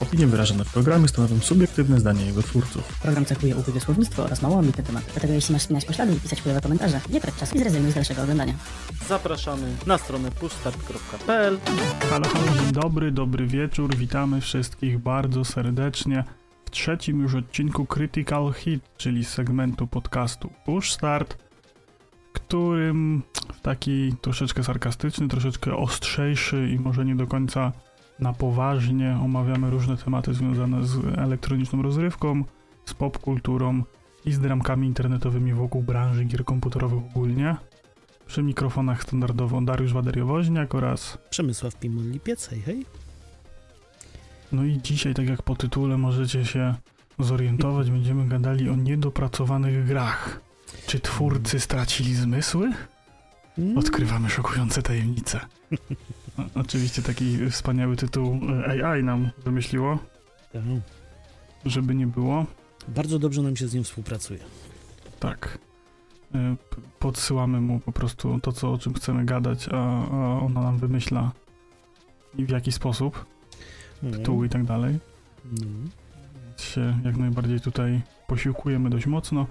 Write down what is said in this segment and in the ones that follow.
Opinie wyrażone w programie stanowią subiektywne zdanie jego twórców. Program cechuje upływie słownictwo oraz mało ambitny temat. Dlatego jeśli masz spinać poślady i pisać chujowe komentarze, nie trać czasu i zrezygnuj z dalszego oglądania. Zapraszamy na stronę pushstart.pl Halo, halo, dzień dobry, dobry wieczór, witamy wszystkich bardzo serdecznie w trzecim już odcinku Critical Hit, czyli segmentu podcastu Push Start, którym w taki troszeczkę sarkastyczny, troszeczkę ostrzejszy i może nie do końca na poważnie omawiamy różne tematy związane z elektroniczną rozrywką, z popkulturą i z dramkami internetowymi wokół branży gier komputerowych ogólnie. Przy mikrofonach standardowo Dariusz Waderiowoźniak oraz Przemysław Pimon Lipiec, hej hej. No i dzisiaj, tak jak po tytule możecie się zorientować, będziemy gadali o niedopracowanych grach. Czy twórcy stracili zmysły? Mm, Odkrywamy szokujące tajemnice. Oczywiście taki wspaniały tytuł e, AI nam wymyśliło, tak. żeby nie było. Bardzo dobrze nam się z nim współpracuje. Tak. E, Podsyłamy mu po prostu to, co, o czym chcemy gadać, a, a ona nam wymyśla i w jaki sposób, Mm, tytuł i tak dalej. mm. się jak najbardziej tutaj posiłkujemy dość mocno.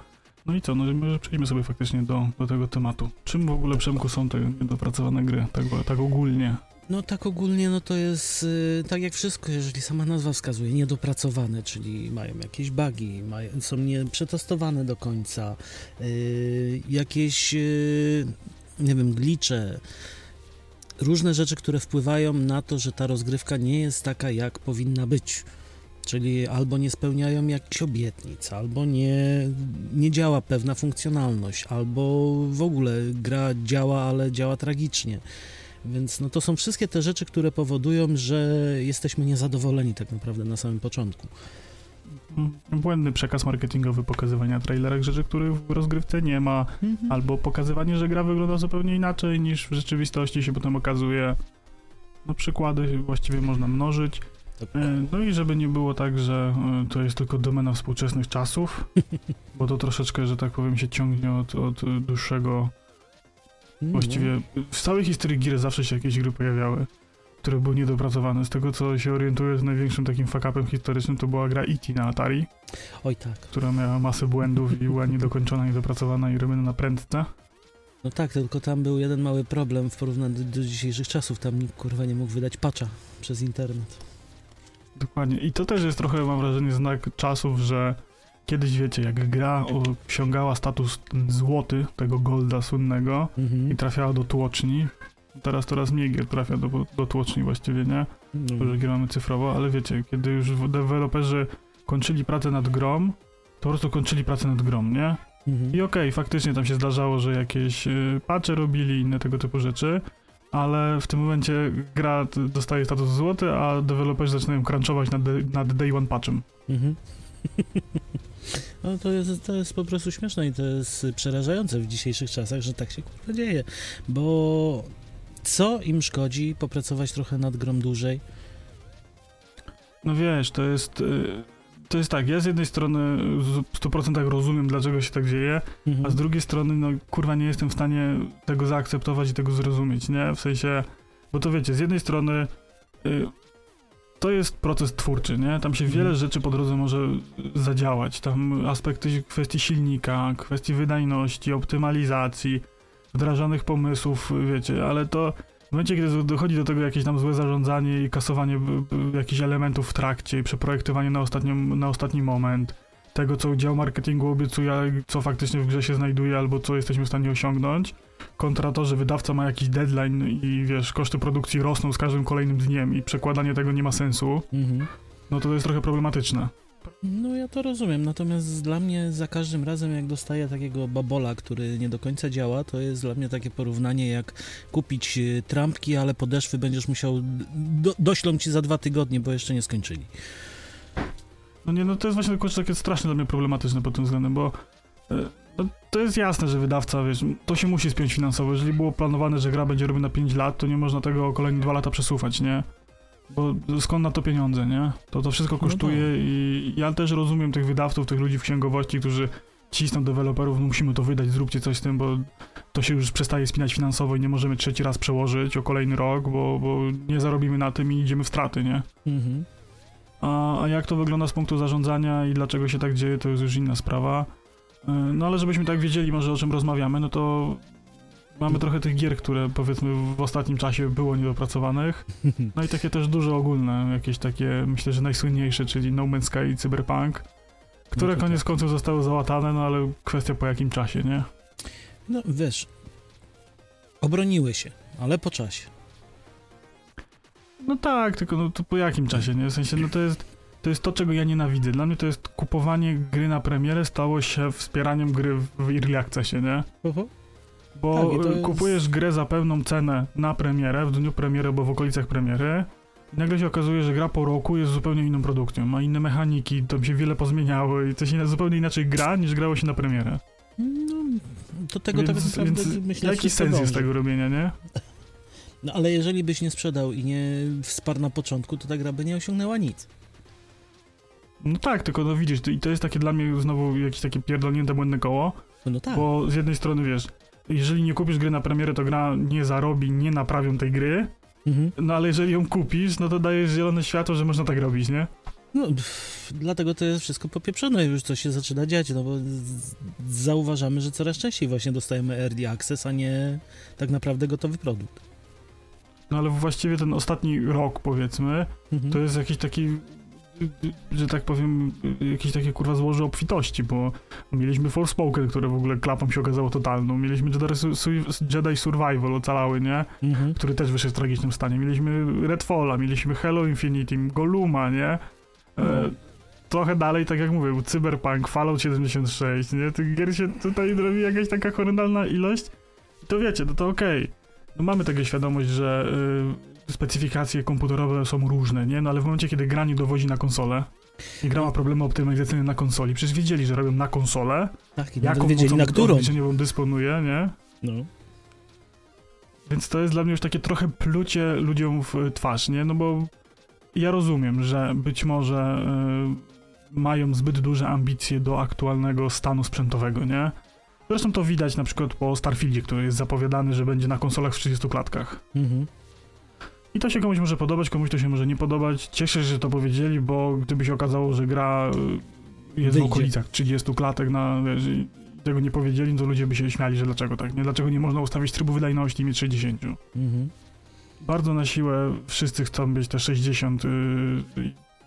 No i co, no może przejdźmy sobie faktycznie do, do tego tematu. Czym w ogóle, Przemku, są te niedopracowane gry, tak, tak ogólnie? No tak ogólnie, no to jest y, tak jak wszystko, jeżeli sama nazwa wskazuje, niedopracowane, czyli mają jakieś bugi, mają, są nieprzetestowane do końca, y, jakieś, y, nie wiem, glicze, różne rzeczy, które wpływają na to, że ta rozgrywka nie jest taka, jak powinna być. Czyli albo nie spełniają jakichś obietnic, albo nie, nie działa pewna funkcjonalność, albo w ogóle gra działa, ale działa tragicznie. Więc no to są wszystkie te rzeczy, które powodują, że jesteśmy niezadowoleni tak naprawdę na samym początku. Mm, Błędny przekaz marketingowy pokazywania trailerek rzeczy, których w rozgrywce nie ma, albo pokazywanie, że gra wygląda zupełnie inaczej niż w rzeczywistości się potem okazuje. No przykłady właściwie można mnożyć. E, No i żeby nie było tak, że e, to jest tylko domena współczesnych czasów, bo to troszeczkę, że tak powiem, się ciągnie od, od dłuższego Właściwie w całej historii gier zawsze się jakieś gry pojawiały, które były niedopracowane. Z tego co się orientuję, największym takim fuck-upem historycznym to była gra E.T. na Atari, Oj tak. która miała masę błędów i była niedokończona, niedopracowana i robiona na prędce. No tak, tylko tam był jeden mały problem w porównaniu do, do dzisiejszych czasów. Tam nikt kurwa nie mógł wydać patcha przez internet. Dokładnie. I to też jest trochę, mam wrażenie, znak czasów, że kiedyś, wiecie, jak gra osiągała status złoty, tego golda słynnego Mhm. i trafiała do tłoczni, teraz coraz mniej gier trafia do, do tłoczni właściwie, nie? No. że gier mamy cyfrowo, ale wiecie, kiedy już deweloperzy kończyli pracę nad grą, to po prostu kończyli pracę nad grą, nie? Mhm. I okej, faktycznie tam się zdarzało, że jakieś y, patche robili, inne tego typu rzeczy, ale w tym momencie gra dostaje status złoty, a deweloperzy zaczynają crunchować nad, nad day one patchem. Mhm. No to jest, to jest po prostu śmieszne i to jest przerażające w dzisiejszych czasach, że tak się kurwa dzieje, bo co im szkodzi popracować trochę nad grą dłużej? No wiesz, to jest... y, To jest tak, ja z jednej strony w 100% rozumiem, dlaczego się tak dzieje, Mhm. A z drugiej strony, no kurwa, nie jestem w stanie tego zaakceptować i tego zrozumieć, nie? W sensie, bo to wiecie, z jednej strony y, to jest proces twórczy, nie? Tam się Mhm. wiele rzeczy po drodze może zadziałać. Tam aspekty kwestii silnika, kwestii wydajności, optymalizacji, wdrażanych pomysłów, wiecie, ale to momencie, kiedy dochodzi do tego jakieś tam złe zarządzanie i kasowanie jakichś elementów w trakcie i przeprojektowanie na, ostatnią, na ostatni moment, tego, co dział marketingu obiecuje, co faktycznie w grze się znajduje, albo co jesteśmy w stanie osiągnąć, kontra to, że wydawca ma jakiś deadline i wiesz, koszty produkcji rosną z każdym kolejnym dniem i przekładanie tego nie ma sensu, Mhm. no to to jest trochę problematyczne. No ja to rozumiem, natomiast dla mnie za każdym razem jak dostaję takiego babola, który nie do końca działa, to jest dla mnie takie porównanie jak kupić y, trampki, ale podeszwy będziesz musiał, do, doślą ci za dwa tygodnie, bo jeszcze nie skończyli. No nie, no to jest właśnie kurczę, takie strasznie dla mnie problematyczne pod tym względem, bo e, no, to jest jasne, że wydawca, wiesz, to się musi spiąć finansowo. Jeżeli było planowane, że gra będzie robiona 5 lat, to nie można tego o kolejne 2 lata przesuwać, nie? Bo skąd na to pieniądze, nie? To to wszystko No kosztuje tak. i ja też rozumiem tych wydawców, tych ludzi w księgowości, którzy cisną deweloperów, no musimy to wydać, zróbcie coś z tym, bo to się już przestaje spinać finansowo i nie możemy trzeci raz przełożyć o kolejny rok, bo, bo nie zarobimy na tym i idziemy w straty, nie? Mhm. A, a jak to wygląda z punktu zarządzania i dlaczego się tak dzieje, to jest już inna sprawa. Y, No ale żebyśmy tak wiedzieli może o czym rozmawiamy, no to mamy trochę tych gier, które powiedzmy w ostatnim czasie było niedopracowanych. No i takie też duże ogólne, jakieś takie, myślę, że najsłynniejsze, czyli No Man's Sky i Cyberpunk, które No koniec tak. końców zostały załatane, no ale kwestia po jakim czasie, nie? No wiesz, obroniły się, ale po czasie. No tak, tylko no to po jakim czasie, nie? W sensie, no to jest, to jest to, czego ja nienawidzę. Dla mnie to jest kupowanie gry na premierę stało się wspieraniem gry w Early Accessie, nie? Bo Tak, to jest- kupujesz grę za pełną cenę na premierę, w dniu premiery albo w okolicach premiery i nagle się okazuje, że gra po roku jest zupełnie inną produkcją, ma inne mechaniki, tam się wiele pozmieniało i to się zupełnie inaczej gra, niż grało się na premierę. No, do tego tak Więc, naprawdę więc myślę, jaki sens jest tego robienia, nie? No ale jeżeli byś nie sprzedał i nie wsparł na początku, to ta gra by nie osiągnęła nic. No tak, tylko no widzisz, to- i to jest takie dla mnie znowu jakieś takie pierdolnięte błędne koło, No tak. bo z jednej strony wiesz, jeżeli nie kupisz gry na premierę, to gra nie zarobi, nie naprawią tej gry, Mhm. no ale jeżeli ją kupisz, no to dajesz zielone światło, że można tak robić, nie? No, pff, dlatego to jest wszystko popieprzone już, co się zaczyna dziać, no bo zauważamy, że coraz częściej właśnie dostajemy early access, a nie tak naprawdę gotowy produkt. No ale właściwie ten ostatni rok, powiedzmy, Mhm. to jest jakiś taki, że tak powiem, jakieś takie kurwa złoże obfitości, bo mieliśmy Forspoken, które w ogóle klapą się okazało totalną, mieliśmy Jedi, Su- Su- Jedi Survival ocalały, nie? Mhm. Który też wyszedł w tragicznym stanie. Mieliśmy Redfalla, mieliśmy Halo Infinite, Goluma, nie? E, No. trochę dalej, tak jak mówię, Cyberpunk, Fallout 76, nie? Tych gier się tutaj robi jakaś taka horrendalna ilość. I to wiecie, no to okej. No mamy tego świadomość, że y, specyfikacje komputerowe są różne, nie? No ale w momencie, kiedy gra nie dowodzi na konsolę i gra ma problemy optymalizacyjne na konsoli, przecież wiedzieli, że robią na konsolę, Tak, i jaką wiedzieli na którą. dysponuje, nie? No. Więc to jest dla mnie już takie trochę plucie ludziom w twarz, nie? No bo ja rozumiem, że być może y, mają zbyt duże ambicje do aktualnego stanu sprzętowego, nie? Zresztą to widać na przykład po Starfieldzie, który jest zapowiadany, że będzie na konsolach w 30 klatkach. Mhm. I to się komuś może podobać, komuś to się może nie podobać. Cieszę się, że to powiedzieli, bo gdyby się okazało, że gra y, jest Wyjdzie. w okolicach 30 klatek na wiesz, tego nie powiedzieli, to ludzie by się śmiali, że dlaczego tak, nie? Dlaczego nie można ustawić trybu wydajności i mieć 60? Mhm. Bardzo na siłę wszyscy chcą mieć te 60 y,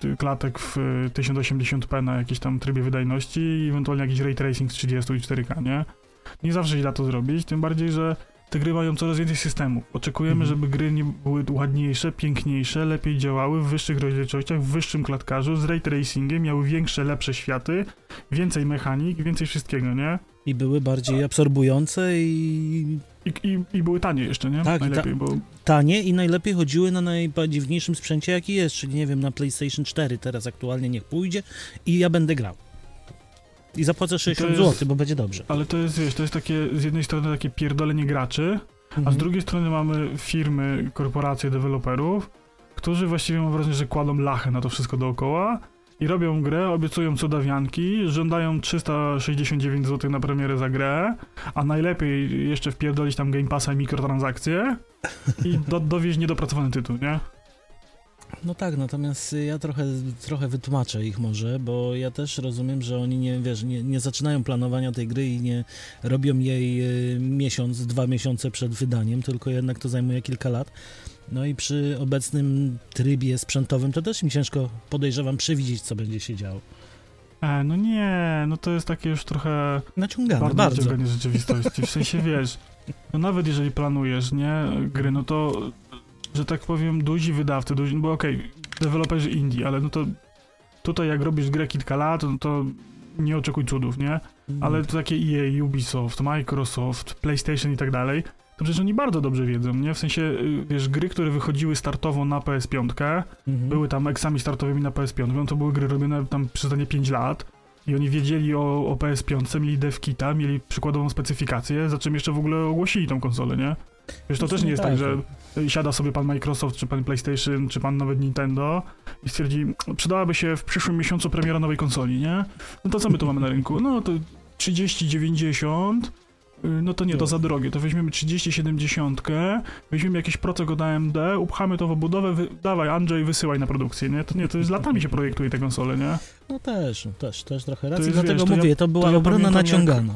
y, klatek w y, 1080p na jakimś tam trybie wydajności i ewentualnie jakiś ray tracing z 30 i 4K, nie? Nie zawsze się da to zrobić, tym bardziej, że te gry mają coraz więcej systemów. Oczekujemy, Mhm. żeby gry nie były ładniejsze, piękniejsze, lepiej działały, w wyższych rozdzielczościach, w wyższym klatkarzu, z ray tracingiem, miały większe, lepsze światy, więcej mechanik, więcej wszystkiego, nie? I były bardziej absorbujące i I, i, i były tanie jeszcze, nie? Tak, Najlepiej, bo tanie i najlepiej chodziły na najdziwniejszym sprzęcie, jaki jest, czyli nie wiem, na PlayStation 4 teraz aktualnie niech pójdzie i ja będę grał. I zapłacę 60 jest- zł, bo będzie dobrze. Ale to jest, wiesz, to jest takie, z jednej strony takie pierdolenie graczy, a Mhm. z drugiej strony mamy firmy, korporacje deweloperów, którzy właściwie mam wrażenie, że kładą lachę na to wszystko dookoła i robią grę, obiecują cudawianki, żądają 369 zł na premierę za grę, a najlepiej jeszcze wpierdolić tam Game Passa i mikrotransakcje i do, dowieźć niedopracowany tytuł, nie? No tak, natomiast ja trochę, trochę wytłumaczę ich może, bo ja też rozumiem, że oni nie, wiesz, nie, nie zaczynają planowania tej gry i nie robią jej y, miesiąc, dwa miesiące przed wydaniem, tylko jednak to zajmuje kilka lat. No i przy obecnym trybie sprzętowym to też mi ciężko, podejrzewam, przewidzieć, co będzie się działo. E, no nie, no to jest takie już trochę... Naciągane, bardzo, bardzo. rzeczywistości. W sensie wiesz, no nawet jeżeli planujesz, nie, gry, no to, że tak powiem, duzi wydawcy, duzi, no bo okej, deweloperzy indie, ale no to tutaj jak robisz grę kilka lat, no to nie oczekuj cudów, nie? Ale to takie EA, Ubisoft, Microsoft, PlayStation i tak dalej, to przecież oni bardzo dobrze wiedzą, nie? W sensie, y, wiesz, gry, które wychodziły startowo na PS5, Mhm. były tam eksami startowymi na PS5, no to były gry robione tam przez ostatnie 5 lat i oni wiedzieli o, o PS5, mieli devkita, mieli przykładową specyfikację, za czym jeszcze w ogóle ogłosili tą konsolę, nie? Wiesz, to No też w nie jest tak, tak. że y, siada sobie pan Microsoft, czy pan PlayStation, czy pan nawet Nintendo i stwierdzi, przydałaby się w przyszłym miesiącu premiera nowej konsoli, nie? No to co my tu mamy na rynku? No to 3090, y, no to nie, to No. za drogie. To weźmiemy 3070, weźmiemy jakiś procek od AMD, upchamy to w obudowę, wy, dawaj Andrzej, wysyłaj na produkcję, nie? To nie, to już latami się projektuje te konsole, nie? No też, no też, też trochę racji, jest, dlatego wiesz, to ja- mówię, to była to ja obrona pamiętam, jak- naciągana.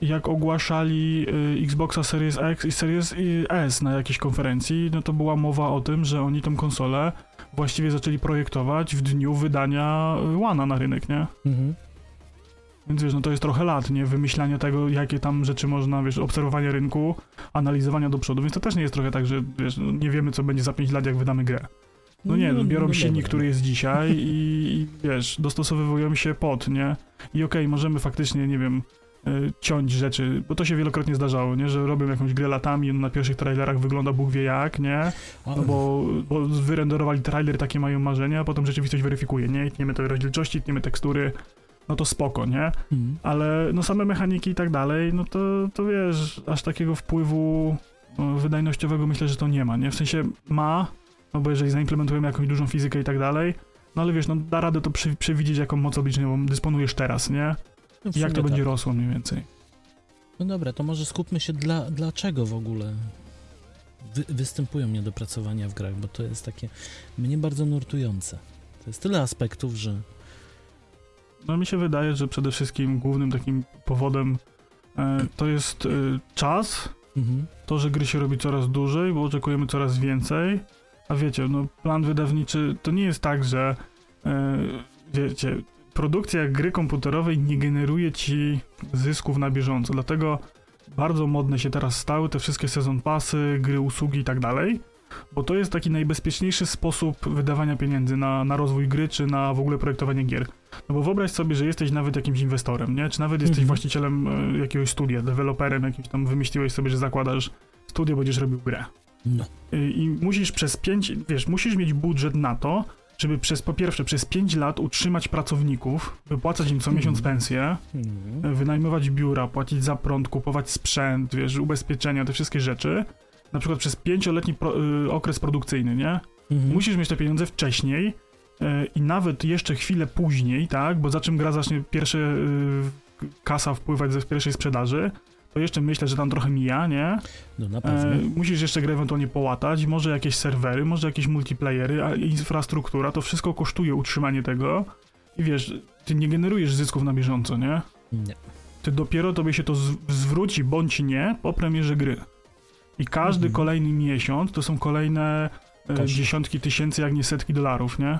Jak ogłaszali y, Xboxa Series X i Series y, S na jakiejś konferencji, no to była mowa o tym, że oni tą konsolę właściwie zaczęli projektować w dniu wydania y, One'a na rynek, nie? Mhm. Więc wiesz, no to jest trochę lat, nie? Wymyślania tego, jakie tam rzeczy można, wiesz, obserwowania rynku, analizowania do przodu, więc to też nie jest trochę tak, że wiesz, no nie wiemy, co będzie za 5 lat, jak wydamy grę. No nie, no, biorą silnik, dobra. który jest dzisiaj i, i wiesz, dostosowywują się pod, nie? I okej, możemy faktycznie, nie wiem, y, ciąć rzeczy, bo to się wielokrotnie zdarzało, nie? Że robią jakąś grę latami, na pierwszych trailerach wygląda Bóg wie jak, nie? No bo, bo wyrenderowali trailer, takie mają marzenia, a potem rzeczywistość weryfikuje, nie? Tniemy to rozdzielczości, tniemy tekstury, no to spoko, nie? Mhm. Ale no same mechaniki i tak dalej, no to, to wiesz, aż takiego wpływu no, wydajnościowego myślę, że to nie ma, nie? W sensie ma, no bo jeżeli zaimplementujemy jakąś dużą fizykę i tak dalej, no ale wiesz, no da radę to przewidzieć, jaką moc obliczeniową dysponujesz teraz, nie? No jak to sumie będzie tak. rosło mniej więcej. No dobra, to może skupmy się dla, dlaczego w ogóle wy, występują niedopracowania w grach, bo to jest takie mnie bardzo nurtujące. To jest tyle aspektów, że No mi się wydaje, że przede wszystkim głównym takim powodem e, to jest e, czas, mhm. to, że gry się robi coraz dłużej, bo oczekujemy coraz więcej. A wiecie, no plan wydawniczy to nie jest tak, że e, wiecie, produkcja gry komputerowej nie generuje ci zysków na bieżąco, dlatego bardzo modne się teraz stały te wszystkie sezon pasy, gry, usługi i tak dalej, bo to jest taki najbezpieczniejszy sposób wydawania pieniędzy na, na rozwój gry, czy na w ogóle projektowanie gier. No bo wyobraź sobie, że jesteś nawet jakimś inwestorem, nie? Czy nawet jesteś Mhm. właścicielem e, jakiegoś studia, deweloperem jakimś tam, wymyśliłeś sobie, że zakładasz studio, będziesz robił grę. no. Y, I musisz przez pięć, wiesz, musisz mieć budżet na to, żeby przez, po pierwsze, przez pięć lat utrzymać pracowników, wypłacać im co Mhm. miesiąc pensję, y, wynajmować biura, płacić za prąd, kupować sprzęt, wiesz, ubezpieczenia, te wszystkie rzeczy. Na przykład przez pięcioletni pro, y, okres produkcyjny, nie? Mhm. Musisz mieć te pieniądze wcześniej y, i nawet jeszcze chwilę później, tak? Bo za czym gra zacznie pierwsze y, kasa wpływać ze pierwszej sprzedaży, to jeszcze myślę, że tam trochę mija, nie? No na pewno. E, musisz jeszcze grę ewentualnie połatać, może jakieś serwery, może jakieś multiplayery, a infrastruktura, to wszystko kosztuje utrzymanie tego. I wiesz, ty nie generujesz zysków na bieżąco, nie? Nie. Ty dopiero tobie się to zwróci, bądź nie, po premierze gry. I każdy Mhm. kolejny miesiąc to są kolejne e, dziesiątki tysięcy, jak nie setki dolarów, nie?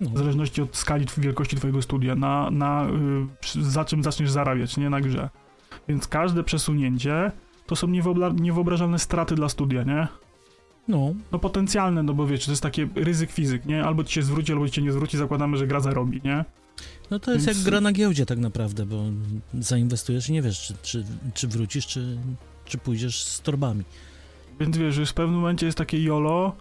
No. W zależności od skali wielkości twojego studia, na, na y, za czym zaczniesz zarabiać, nie? Na grze. Więc każde przesunięcie to są niewyobrażalne straty dla studia, nie? no. No potencjalne, no bo wiecie, to jest takie ryzyk fizyk, nie? Albo ci się zwróci, albo ci się nie zwróci, zakładamy, że gra zarobi, nie? No to jest Więc- jak gra na giełdzie tak naprawdę, bo zainwestujesz i nie wiesz, czy, czy, czy wrócisz, czy, czy pójdziesz z torbami. Więc wiesz, w pewnym momencie jest takie YOLO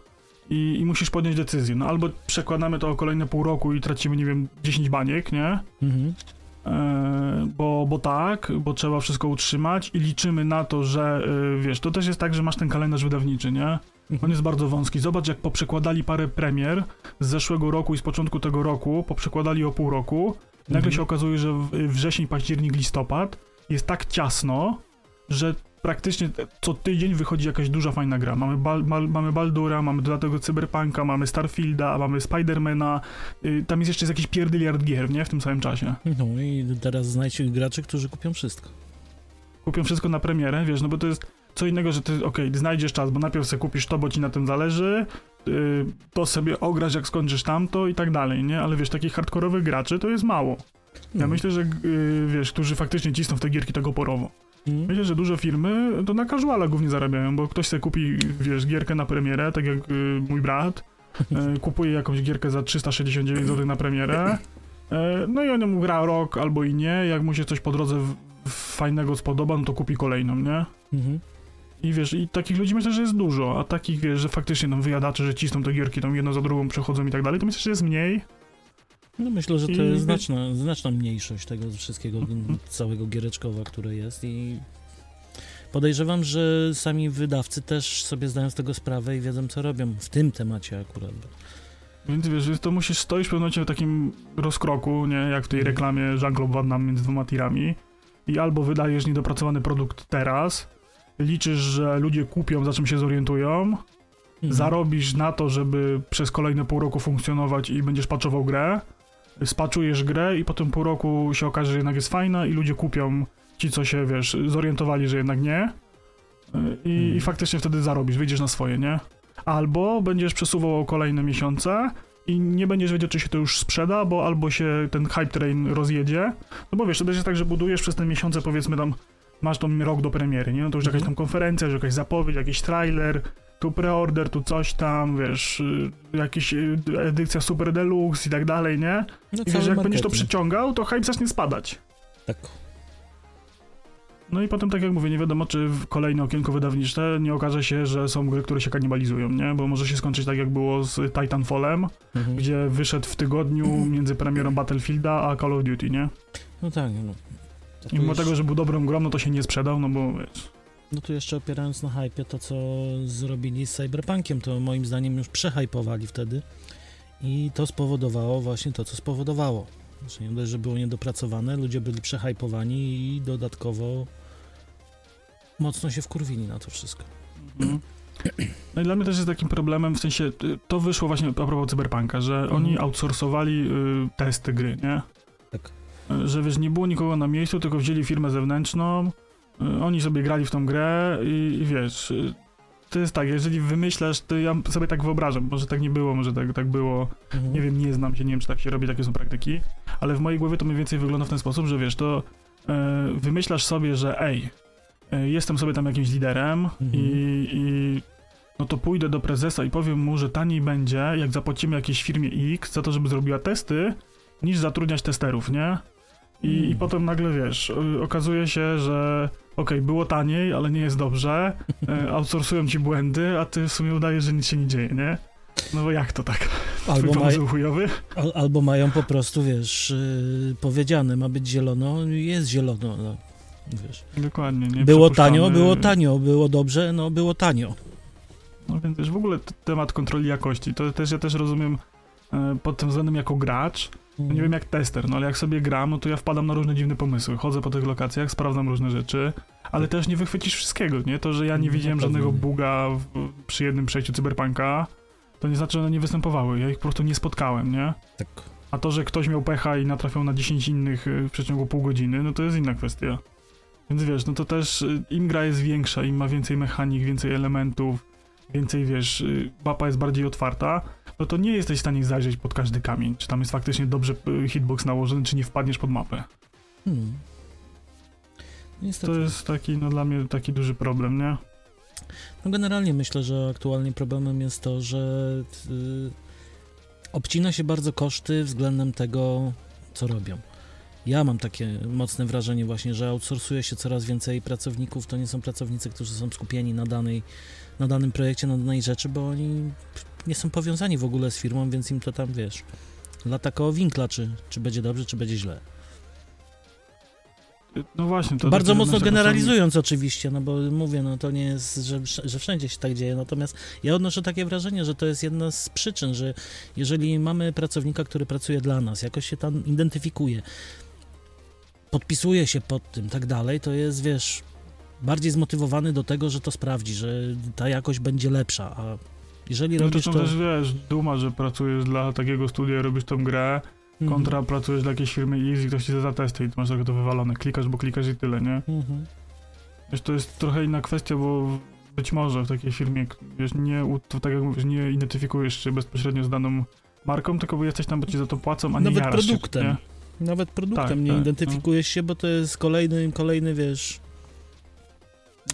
i, i musisz podjąć decyzję. No albo przekładamy to o kolejne pół roku i tracimy, nie wiem, 10 baniek, nie? Mhm. E, bo, bo tak, bo trzeba wszystko utrzymać i liczymy na to, że e, wiesz, to też jest tak, że masz ten kalendarz wydawniczy, nie? On jest bardzo wąski. Zobacz, jak poprzekładali parę premier z zeszłego roku i z początku tego roku, poprzekładali o pół roku. Nagle Mhm. się okazuje, że wrzesień, październik, listopad jest tak ciasno, że praktycznie co tydzień wychodzi jakaś duża, fajna gra. Mamy, Bal, Bal, mamy Baldura, mamy do Cyberpunka, mamy Starfielda, mamy Spidermana. Y, tam jest jeszcze jakiś pierdyliard gier, nie? W tym samym czasie. No i teraz znajdź graczy, którzy kupią wszystko. Kupią wszystko na premierę, wiesz, no bo to jest co innego, że ty, okej, znajdziesz czas, bo najpierw sobie kupisz to, bo ci na tym zależy, yy, to sobie ograsz, jak skończysz tamto i tak dalej, nie? Ale wiesz, takich hardkorowych graczy to jest mało. Ja No. myślę, że yy, wiesz, którzy faktycznie cisną w te gierki tego porowo. Mhm. Myślę, że duże firmy to na casuala głównie zarabiają, bo ktoś sobie kupi, wiesz, gierkę na premierę, tak jak yy, mój brat, yy, kupuje jakąś gierkę za 369 zł na premierę, yy, no i on ją gra rok albo i nie, jak mu się coś po drodze w fajnego spodoba, no to kupi kolejną, nie? Mhm. I wiesz, i takich ludzi myślę, że jest dużo, a takich, wiesz, że faktycznie tam wyjadacze, że cisną te gierki, tam jedno za drugą przechodzą i tak dalej, to myślę, że jest mniej. No myślę, że to jest wie- znaczna, znaczna mniejszość tego wszystkiego, Mhm. całego giereczkowa, które jest i podejrzewam, że sami wydawcy też sobie zdają z tego sprawę i wiedzą, co robią w tym temacie akurat. Więc wiesz, to musisz, stoisz w pewnym momencie w takim rozkroku, nie, jak w tej Mhm. reklamie Jean-Claude Van Damme między dwoma tirami i albo wydajesz niedopracowany produkt teraz, liczysz, że ludzie kupią, za czym się zorientują, Mhm. zarobisz na to, żeby przez kolejne pół roku funkcjonować i będziesz patchował grę, spaczujesz grę i po tym pół roku się okaże, że jednak jest fajna i ludzie kupią ci, co się, wiesz, zorientowali, że jednak nie i, Mhm. i faktycznie wtedy zarobisz, wyjdziesz na swoje, nie? Albo będziesz przesuwał kolejne miesiące i nie będziesz wiedział, czy się to już sprzeda, bo albo się ten hype train rozjedzie, no bo wiesz, to też jest tak, że budujesz przez te miesiące, powiedzmy tam, masz tam rok do premiery, nie? No to już jakaś Mhm. tam konferencja, już jakaś zapowiedź, jakiś trailer, tu preorder, tu coś tam, wiesz, y, jakaś y, edycja super deluxe i tak dalej, nie? No, I wiesz, jak będziesz to marketing. przyciągał, to hype zacznie spadać. Tak. No i potem, tak jak mówię, nie wiadomo, czy w kolejne okienko wydawnicze nie okaże się, że są gry, które się kanibalizują, nie? Bo może się skończyć tak, jak było z Titanfallem, Mhm. gdzie wyszedł w tygodniu między premierą Battlefielda a Call of Duty, nie? No tak, no. I mimo jeszcze- tego, że był dobrą grą, no to się nie sprzedał, no bo wiesz... No tu jeszcze opierając na hypie to, co zrobili z Cyberpunkiem, to moim zdaniem już przehypowali wtedy i to spowodowało właśnie to, co spowodowało. Znaczy nie dość, że było niedopracowane, ludzie byli przehypowani i dodatkowo mocno się wkurwili na to wszystko. Mhm. No i dla mnie też jest takim problemem, w sensie, y, to wyszło właśnie a propos Cyberpunka, że Mhm. oni outsourcowali y, testy gry, nie? Tak. Y, Że wiesz, nie było nikogo na miejscu, tylko wzięli firmę zewnętrzną, oni sobie grali w tą grę i, i wiesz, y, to jest tak, jeżeli wymyślasz, to ja sobie tak wyobrażam, może tak nie było, może tak, tak było, Mhm. nie wiem, nie znam się, nie wiem, czy tak się robi, takie są praktyki, ale w mojej głowie to mniej więcej wygląda w ten sposób, że wiesz, to e, wymyślasz sobie, że ej, e, jestem sobie tam jakimś liderem Mhm. i, i no to pójdę do prezesa i powiem mu, że taniej będzie, jak zapłacimy jakiejś firmie X za to, żeby zrobiła testy, niż zatrudniać testerów, nie? I, i potem nagle, wiesz, y, okazuje się, że okej, było taniej, ale nie jest dobrze, e, outsourcują ci błędy, a ty w sumie udajesz, że nic się nie dzieje, nie? No bo jak to tak? Albo, maj, al, albo mają po prostu, wiesz, yy, powiedziane, ma być zielono, jest zielono. No. Wiesz. Dokładnie, nie Było tanio, było tanio, było dobrze, no było tanio. No więc w ogóle temat kontroli jakości, to też ja też rozumiem e, pod tym względem jako gracz, nie wiem jak tester, no ale jak sobie gram, no to ja wpadam na różne dziwne pomysły, chodzę po tych lokacjach, sprawdzam różne rzeczy, ale też nie wychwycisz wszystkiego, nie? To, że ja nie widziałem żadnego buga w, przy jednym przejściu cyberpunka, to nie znaczy, że one nie występowały, ja ich po prostu nie spotkałem, nie? Tak. A to, że ktoś miał pecha i natrafiał na 10 innych y, w przeciągu pół godziny, no to jest inna kwestia. Więc wiesz, no to też y, im gra jest większa, im ma więcej mechanik, więcej elementów, więcej wiesz, y, mapa jest bardziej otwarta, no to nie jesteś w stanie zajrzeć pod każdy kamień, czy tam jest faktycznie dobrze y, hitbox nałożony, czy nie wpadniesz pod mapę. Hmm. Niestety. To jest taki, no dla mnie taki duży problem, nie? No generalnie myślę, że aktualnie problemem jest to, że y, obcina się bardzo koszty względem tego, co robią. Ja mam takie mocne wrażenie właśnie, że outsourcuje się coraz więcej pracowników. To nie są pracownicy, którzy są skupieni na, danej, na danym projekcie, na danej rzeczy, bo oni nie są powiązani w ogóle z firmą, więc im to tam, wiesz, lata koło winkla, czy, czy będzie dobrze, czy będzie źle. No właśnie. To Bardzo mocno generalizując oczywiście, no bo mówię, no to nie jest, że, że wszędzie się tak dzieje, natomiast ja odnoszę takie wrażenie, że to jest jedna z przyczyn, że jeżeli mamy pracownika, który pracuje dla nas, jakoś się tam identyfikuje, podpisuje się pod tym, tak dalej, to jest, wiesz, bardziej zmotywowany do tego, że to sprawdzi, że ta jakość będzie lepsza, a jeżeli No to robisz są to... też, wiesz, duma, że pracujesz dla takiego studia, robisz tą grę, Mhm. kontra pracujesz dla jakiejś firmy i ktoś ci za testy i masz tego to wywalone. Klikasz, bo klikasz i tyle, nie? Mhm. Wiesz, to jest trochę inna kwestia, bo być może w takiej firmie, wiesz, nie, to tak jak mówisz, nie identyfikujesz się bezpośrednio z daną marką, tylko bo jesteś tam, bo ci za to płacą, a nie Nawet produktem. Się, nie? Nawet produktem Tak, nie tak, identyfikujesz się, bo to jest kolejny, kolejny, wiesz...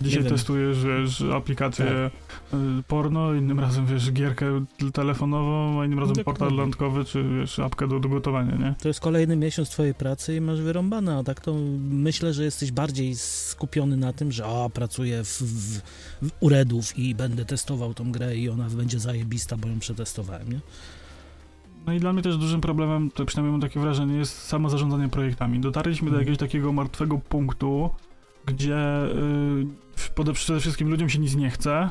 Dzisiaj. Tak. testujesz, wiesz, aplikację y, porno, innym razem, wiesz, gierkę telefonową, a innym razem Dokładnie. portal landkowy, czy, wiesz, apkę do, do gotowania, nie? To jest kolejny miesiąc twojej pracy i masz wyrąbane, a tak to myślę, że jesteś bardziej skupiony na tym, że o, pracuję w, w, w Uredów i będę testował tą grę i ona będzie zajebista, bo ją przetestowałem, nie? No i dla mnie też dużym problemem, to przynajmniej mam takie wrażenie, jest samo zarządzanie projektami. Dotarliśmy do Mhm. jakiegoś takiego martwego punktu, gdzie y, przede wszystkim ludziom się nic nie chce.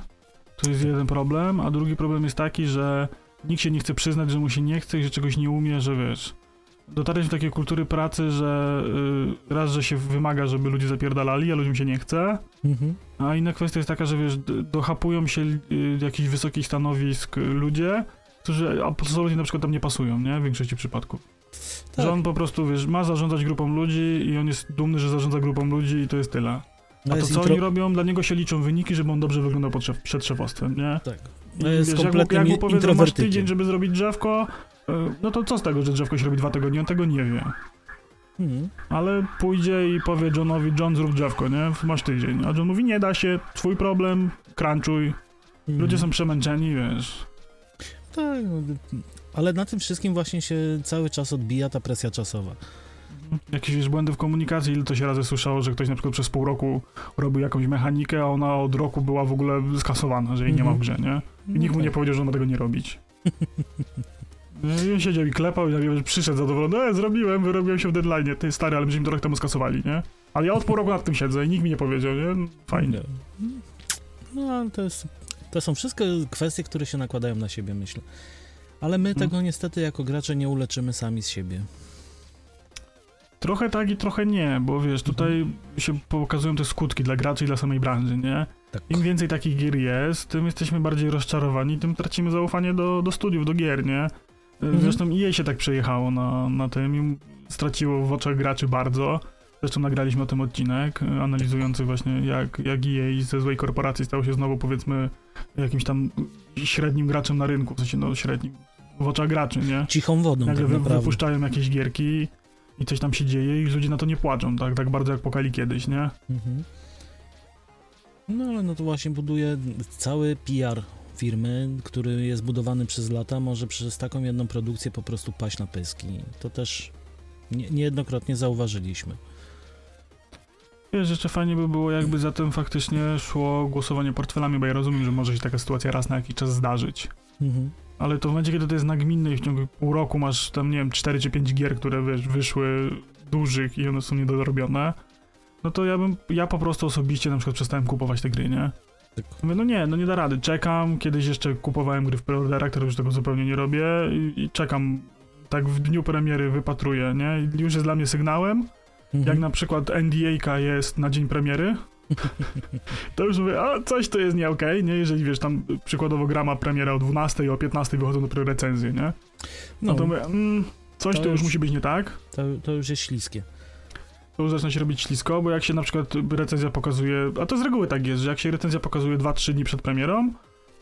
To jest jeden problem, a drugi problem jest taki, że nikt się nie chce przyznać, że mu się nie chce i że czegoś nie umie, że wiesz. dotarliśmy do takiej kultury pracy, że y, raz, że się wymaga, żeby ludzie zapierdalali, a ludziom się nie chce, Mhm. a inna kwestia jest taka, że wiesz, dochapują się y, jakichś wysokich stanowisk ludzie, którzy absolutnie na przykład tam nie pasują, nie? W większości przypadków. Tak. Że on po prostu, wiesz, ma zarządzać grupą ludzi i on jest dumny, że zarządza grupą ludzi i to jest tyle. No A to co intro... oni robią? Dla niego się liczą wyniki, żeby on dobrze wyglądał pod szef, przed szefostwem, nie? Tak. I No jest wiesz, jak, mu- jak mu powiedzą, masz tydzień, żeby zrobić drzewko, y, no to co z tego, że drzewko się robi dwa tygodnie? On tego nie wie. Mhm. Ale pójdzie i powie Johnowi, John zrób drzewko, nie? Masz tydzień. A John mówi, nie da się, twój problem, crunchuj. Ludzie Mhm. są przemęczeni, wiesz. Tak, no, ale na tym wszystkim właśnie się cały czas odbija ta presja czasowa. Jakieś wiesz, błędy w komunikacji, ile to się razy słyszało, że ktoś na przykład przez pół roku robił jakąś mechanikę, a ona od roku była w ogóle skasowana, że jej nie ma w grze, nie? I nikt mu nie tak. powiedział, że ma tego nie robić. No I siedział i klepał i nagle przyszedł zadowolony, e, zrobiłem, wyrobiłem się w deadline, ty stary, ale myśmy to rok temu skasowali, nie? Ale ja od pół roku nad tym siedzę i nikt mi nie powiedział, nie? Fajnie. No, ale to, jest, to są wszystko kwestie, które się nakładają na siebie, myślę. Ale my Mhm. tego niestety jako gracze nie uleczymy sami z siebie. Trochę tak i trochę nie, bo wiesz, tutaj się pokazują te skutki dla graczy i dla samej branży, nie? Tak. Im więcej takich gier jest, tym jesteśmy bardziej rozczarowani, tym tracimy zaufanie do, do studiów, do gier, nie? Zresztą EA się tak przejechało na, na tym i straciło w oczach graczy bardzo. Zresztą nagraliśmy o tym odcinek, analizujący właśnie jak, jak EA ze złej korporacji stał się znowu powiedzmy jakimś tam średnim graczem na rynku, w sensie no średnim, w oczach graczy, nie? Cichą wodą Nagle tak wy, wypuszczają jakieś gierki i coś tam się dzieje i ludzie na to nie płaczą, tak, tak bardzo jak płakali kiedyś, nie? Mhm. No ale no to właśnie buduje cały PR firmy, który jest budowany przez lata, może przez taką jedną produkcję po prostu paść na pyski. To też nie, niejednokrotnie zauważyliśmy. Wiesz, jeszcze fajnie by było, jakby za tym faktycznie szło głosowanie portfelami, bo ja rozumiem, że może się taka sytuacja raz na jakiś czas zdarzyć. Mhm. Ale to w momencie, kiedy to jest nagminne i w ciągu pół roku masz tam, nie wiem, 4 czy 5 gier, które wiesz, wyszły dużych i one są niedorobione, no to ja bym, ja po prostu osobiście na przykład przestałem kupować te gry, nie? Mówię, no nie, no nie da rady, czekam, kiedyś jeszcze kupowałem gry w preorderach, teraz już tego zupełnie nie robię i, i czekam, tak w dniu premiery wypatruję, nie? I już jest dla mnie sygnałem, Mhm. jak na przykład NDA jest na dzień premiery, to już mówię, a coś to jest nie okej, nie? Jeżeli wiesz, tam przykładowo gra ma premierę o 12 i o 15 wychodzą dopiero recenzje, nie? No, no, to mówię, mm, coś To to już już- musi być nie tak. to, to już jest śliskie. To już zaczyna się robić ślisko, bo jak się na przykład recenzja pokazuje, a to z reguły tak jest, że jak się recenzja pokazuje 2-3 dni przed premierą,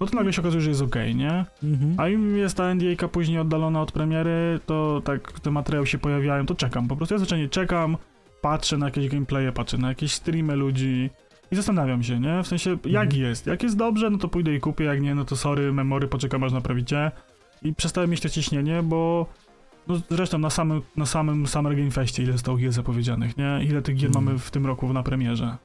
no to nagle się okazuje, że jest okej, nie? Mhm. A im jest ta NDA później oddalona od premiery, to tak te materiały się pojawiają, to czekam. Po prostu ja zwyczajnie czekam, patrzę na jakieś gameplaye, patrzę na jakieś streamy ludzi i zastanawiam się, nie? W sensie, jak Mhm. jest? Jak jest dobrze, no to pójdę i kupię, jak nie, no to sorry, memory, poczekam aż naprawicie. I przestałem mieć to ciśnienie, bo no zresztą na samym, na samym Summer Game Festie ile zostało gier zapowiedzianych, nie? Ile tych gier Mhm. mamy w tym roku na premierze?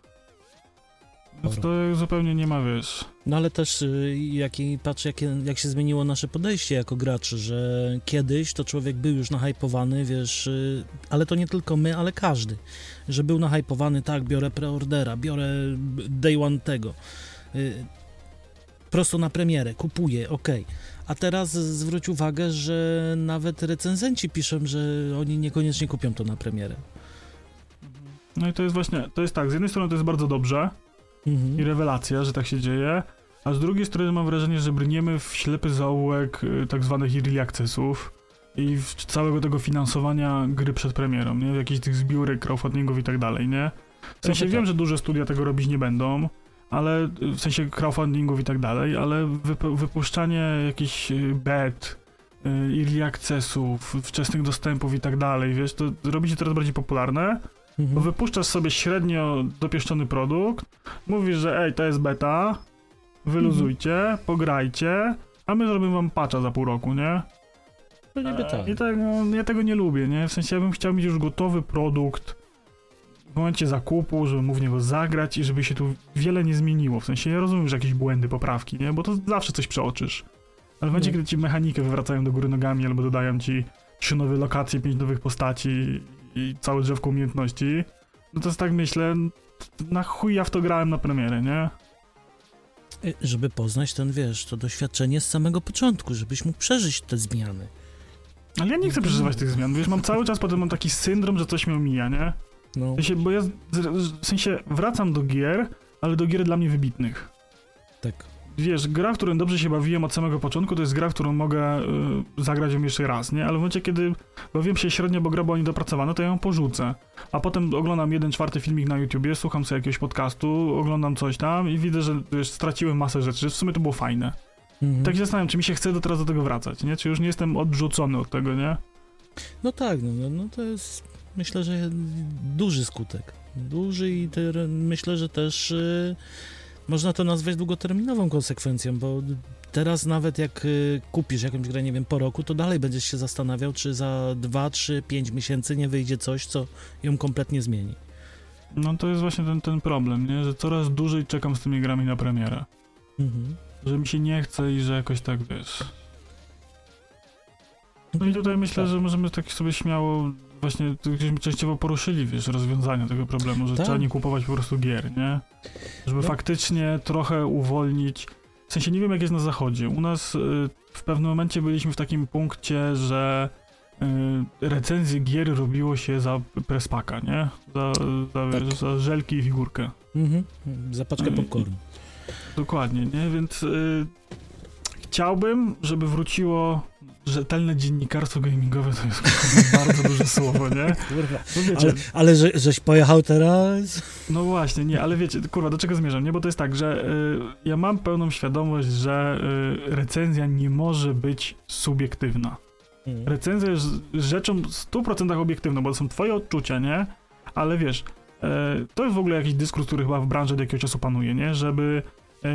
Więc to zupełnie nie ma, wiesz... No ale też y, jak, i patrzę, jakie, jak się zmieniło nasze podejście jako graczy, że kiedyś to człowiek był już nahypowany, wiesz, y, ale to nie tylko my, ale każdy, że był nahypowany, tak, biorę preordera, biorę day one tego, y, prosto na premierę, kupuję, okej. A teraz zwróć uwagę, że nawet recenzenci piszą, że oni niekoniecznie kupią to na premierę. No i to jest właśnie, to jest tak, z jednej strony to jest bardzo dobrze, Mhm. i rewelacja, że tak się dzieje, a z drugiej strony mam wrażenie, że brniemy w ślepy zaułek y, tak zwanych early accessów i w całego tego finansowania gry przed premierą, nie? Jakichś tych zbiórek, crowdfundingów i tak dalej, nie? W sensie wiem, tak. że duże studia tego robić nie będą, ale y, w sensie crowdfundingów i tak dalej, ale wyp- wypuszczanie jakichś y, bet, early accessów, wczesnych dostępów i tak dalej, wiesz, to robi się coraz bardziej popularne, Mhm. wypuszczasz sobie średnio dopieszczony produkt, mówisz, że ej, to jest beta, wyluzujcie, pograjcie, a my zrobimy wam patcha za pół roku, nie? To niby E, tak. I tak, no, ja tego nie lubię, nie? W sensie ja bym chciał mieć już gotowy produkt w momencie zakupu, żeby mógł w niego zagrać i żeby się tu wiele nie zmieniło. W sensie ja rozumiem, że jakieś błędy, poprawki, nie? Bo to zawsze coś przeoczysz. Ale w momencie, Nie. kiedy ci mechanikę wywracają do góry nogami albo dodają ci trzy nowe lokacje, pięć nowych postaci i całe drzewko umiejętności, no to jest tak myślę, na chuj ja w to grałem na premierę, nie? Y, Żeby poznać ten, wiesz, to doświadczenie z samego początku, żebyś mógł przeżyć te zmiany. Ale ja nie chcę przeżywać tych zmian, wiesz, mam cały czas potem mam taki syndrom, że coś mnie omija, nie? No, W sensie, bo ja w sensie wracam do gier, ale do gier dla mnie wybitnych. tak. Wiesz, gra, w którą dobrze się bawiłem od samego początku, to jest gra, w którą mogę y, zagrać ją jeszcze raz, nie? Ale w momencie, kiedy bawiłem się średnio, bo gra była niedopracowana, to ja ją porzucę. A potem oglądam jeden czwarty filmik na YouTubie, słucham sobie jakiegoś podcastu, oglądam coś tam i widzę, że wiesz, straciłem masę rzeczy, w sumie to było fajne. Mhm. Tak się zastanawiam, czy mi się chce do teraz do tego wracać, nie? Czy już nie jestem odrzucony od tego, nie? No tak, no, no, no to jest myślę, że duży skutek. Duży i myślę, że też y, można to nazwać długoterminową konsekwencją, bo teraz nawet jak y, kupisz jakąś grę, nie wiem, po roku, to dalej będziesz się zastanawiał, czy za 2, 3, 5 miesięcy nie wyjdzie coś, co ją kompletnie zmieni. No to jest właśnie ten, ten problem, nie? Że coraz dłużej czekam z tymi grami na premierę. Mhm. Że mi się nie chce i że jakoś tak, wiesz... No i tutaj myślę, Tak. że możemy tak sobie śmiało właśnie, żeśmy częściowo poruszyli, wiesz, rozwiązania tego problemu, że Tak. trzeba nie kupować po prostu gier, nie? Żeby No. faktycznie trochę uwolnić... W sensie nie wiem, jak jest na zachodzie. U nas y, w pewnym momencie byliśmy w takim punkcie, że y, recenzje gier robiło się za prespaka, nie? Za, za, Tak. wiesz, za żelki i figurkę. Mhm. Za paczkę Mm. popcornu. Dokładnie, nie? Więc y, chciałbym, żeby wróciło rzetelne dziennikarstwo gamingowe, to jest bardzo duże słowo, nie? Kurwa. No wiecie, Ale, ale że, żeś pojechał teraz? no właśnie, nie, ale wiecie, kurwa, do czego zmierzam, nie? Bo to jest tak, że y, ja mam pełną świadomość, że y, recenzja nie może być subiektywna. Mhm. Recenzja jest rzeczą w 100% obiektywną, bo to są twoje odczucia, nie? Ale wiesz, e, to jest w ogóle jakiś dyskurs, który chyba w branży od jakiegoś czasu panuje, nie? Żeby e,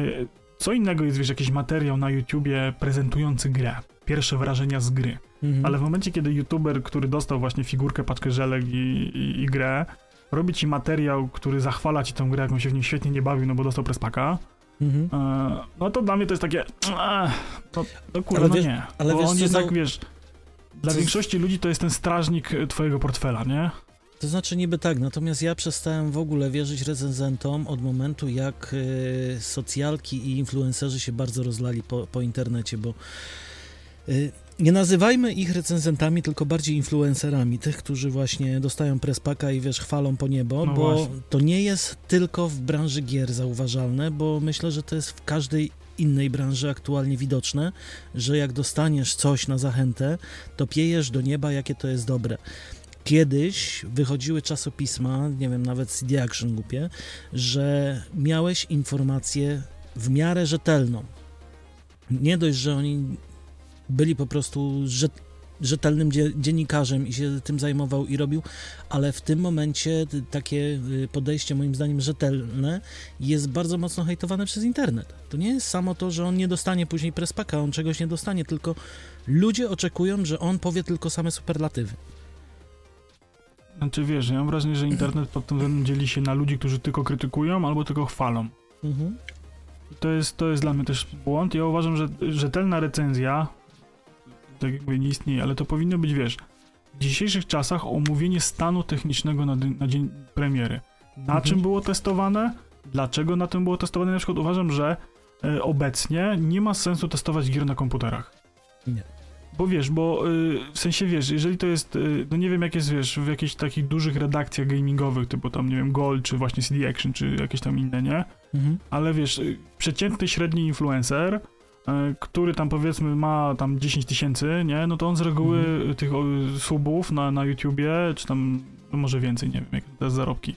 co innego jest, wiesz, jakiś materiał na YouTubie prezentujący grę. Pierwsze wrażenia z gry. Mhm. Ale w momencie, kiedy YouTuber, który dostał właśnie figurkę, paczkę żelek i, i, i grę, robi ci materiał, który zachwala ci tę grę, jak on się w nim świetnie nie bawił, no bo dostał prespaka, Mhm. e, no to dla mnie to jest takie, "Ech, no, no kurwa, no nie. ale bo wiesz, on co jednak, za- wiesz, dla większości ludzi to jest ten strażnik e, twojego portfela, nie? To znaczy niby tak, natomiast ja przestałem w ogóle wierzyć recenzentom od momentu, jak y, socjalki i influencerzy się bardzo rozlali po, po internecie, bo nie nazywajmy ich recenzentami, tylko bardziej influencerami, tych, którzy właśnie dostają prespaka i wiesz, chwalą po niebo, No bo właśnie. to nie jest tylko w branży gier zauważalne, bo myślę, że to jest w każdej innej branży aktualnie widoczne, że jak dostaniesz coś na zachętę, to piejesz do nieba, jakie to jest dobre. Kiedyś wychodziły czasopisma, nie wiem, nawet CD Action głupie, że miałeś informację w miarę rzetelną. Nie dość, że oni byli po prostu rzet, rzetelnym dzie, dziennikarzem i się tym zajmował i robił, ale w tym momencie takie y, podejście, moim zdaniem, rzetelne jest bardzo mocno hejtowane przez internet. To nie jest samo to, że on nie dostanie później prespaka, on czegoś nie dostanie, tylko ludzie oczekują, że on powie tylko same superlatywy. Znaczy wiesz, ja mam wrażenie, że internet pod tym względem dzieli się na ludzi, którzy tylko krytykują albo tylko chwalą. Mhm. To jest, to jest dla mnie też błąd. Ja uważam, że rzetelna recenzja, tak jakby nie istnieje, ale to powinno być, wiesz, w dzisiejszych czasach omówienie stanu technicznego na, na dzień premiery. Na Mhm. czym było testowane? Dlaczego na tym było testowane? Na przykład uważam, że e, obecnie nie ma sensu testować gier na komputerach. Nie. Bo wiesz, bo y, w sensie wiesz, jeżeli to jest, y, no nie wiem jak jest, wiesz, w jakichś takich dużych redakcjach gamingowych, typu tam, nie wiem, Gold, czy właśnie CD Action, czy jakieś tam inne, nie? Mhm. Ale wiesz, y, przeciętny średni influencer, który tam powiedzmy ma tam 10 tysięcy, nie? No to on z reguły Mhm. tych subów na, na YouTubie, czy tam no może więcej, nie wiem, jakie to jest zarobki.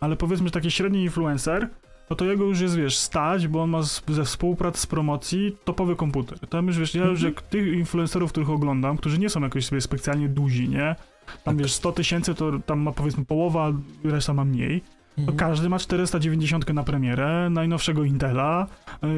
Ale powiedzmy, że taki średni influencer, no to jego już jest, wiesz, stać, bo on ma z, ze współprac z promocji topowy komputer. Tam już, wiesz, ja już Mhm. jak tych influencerów, których oglądam, którzy nie są jakoś sobie specjalnie duzi, nie? Tam, Tak. wiesz, 100 tysięcy to tam ma powiedzmy połowa, reszta ma mniej. To Mhm. każdy ma 490 na premierę, najnowszego Intela,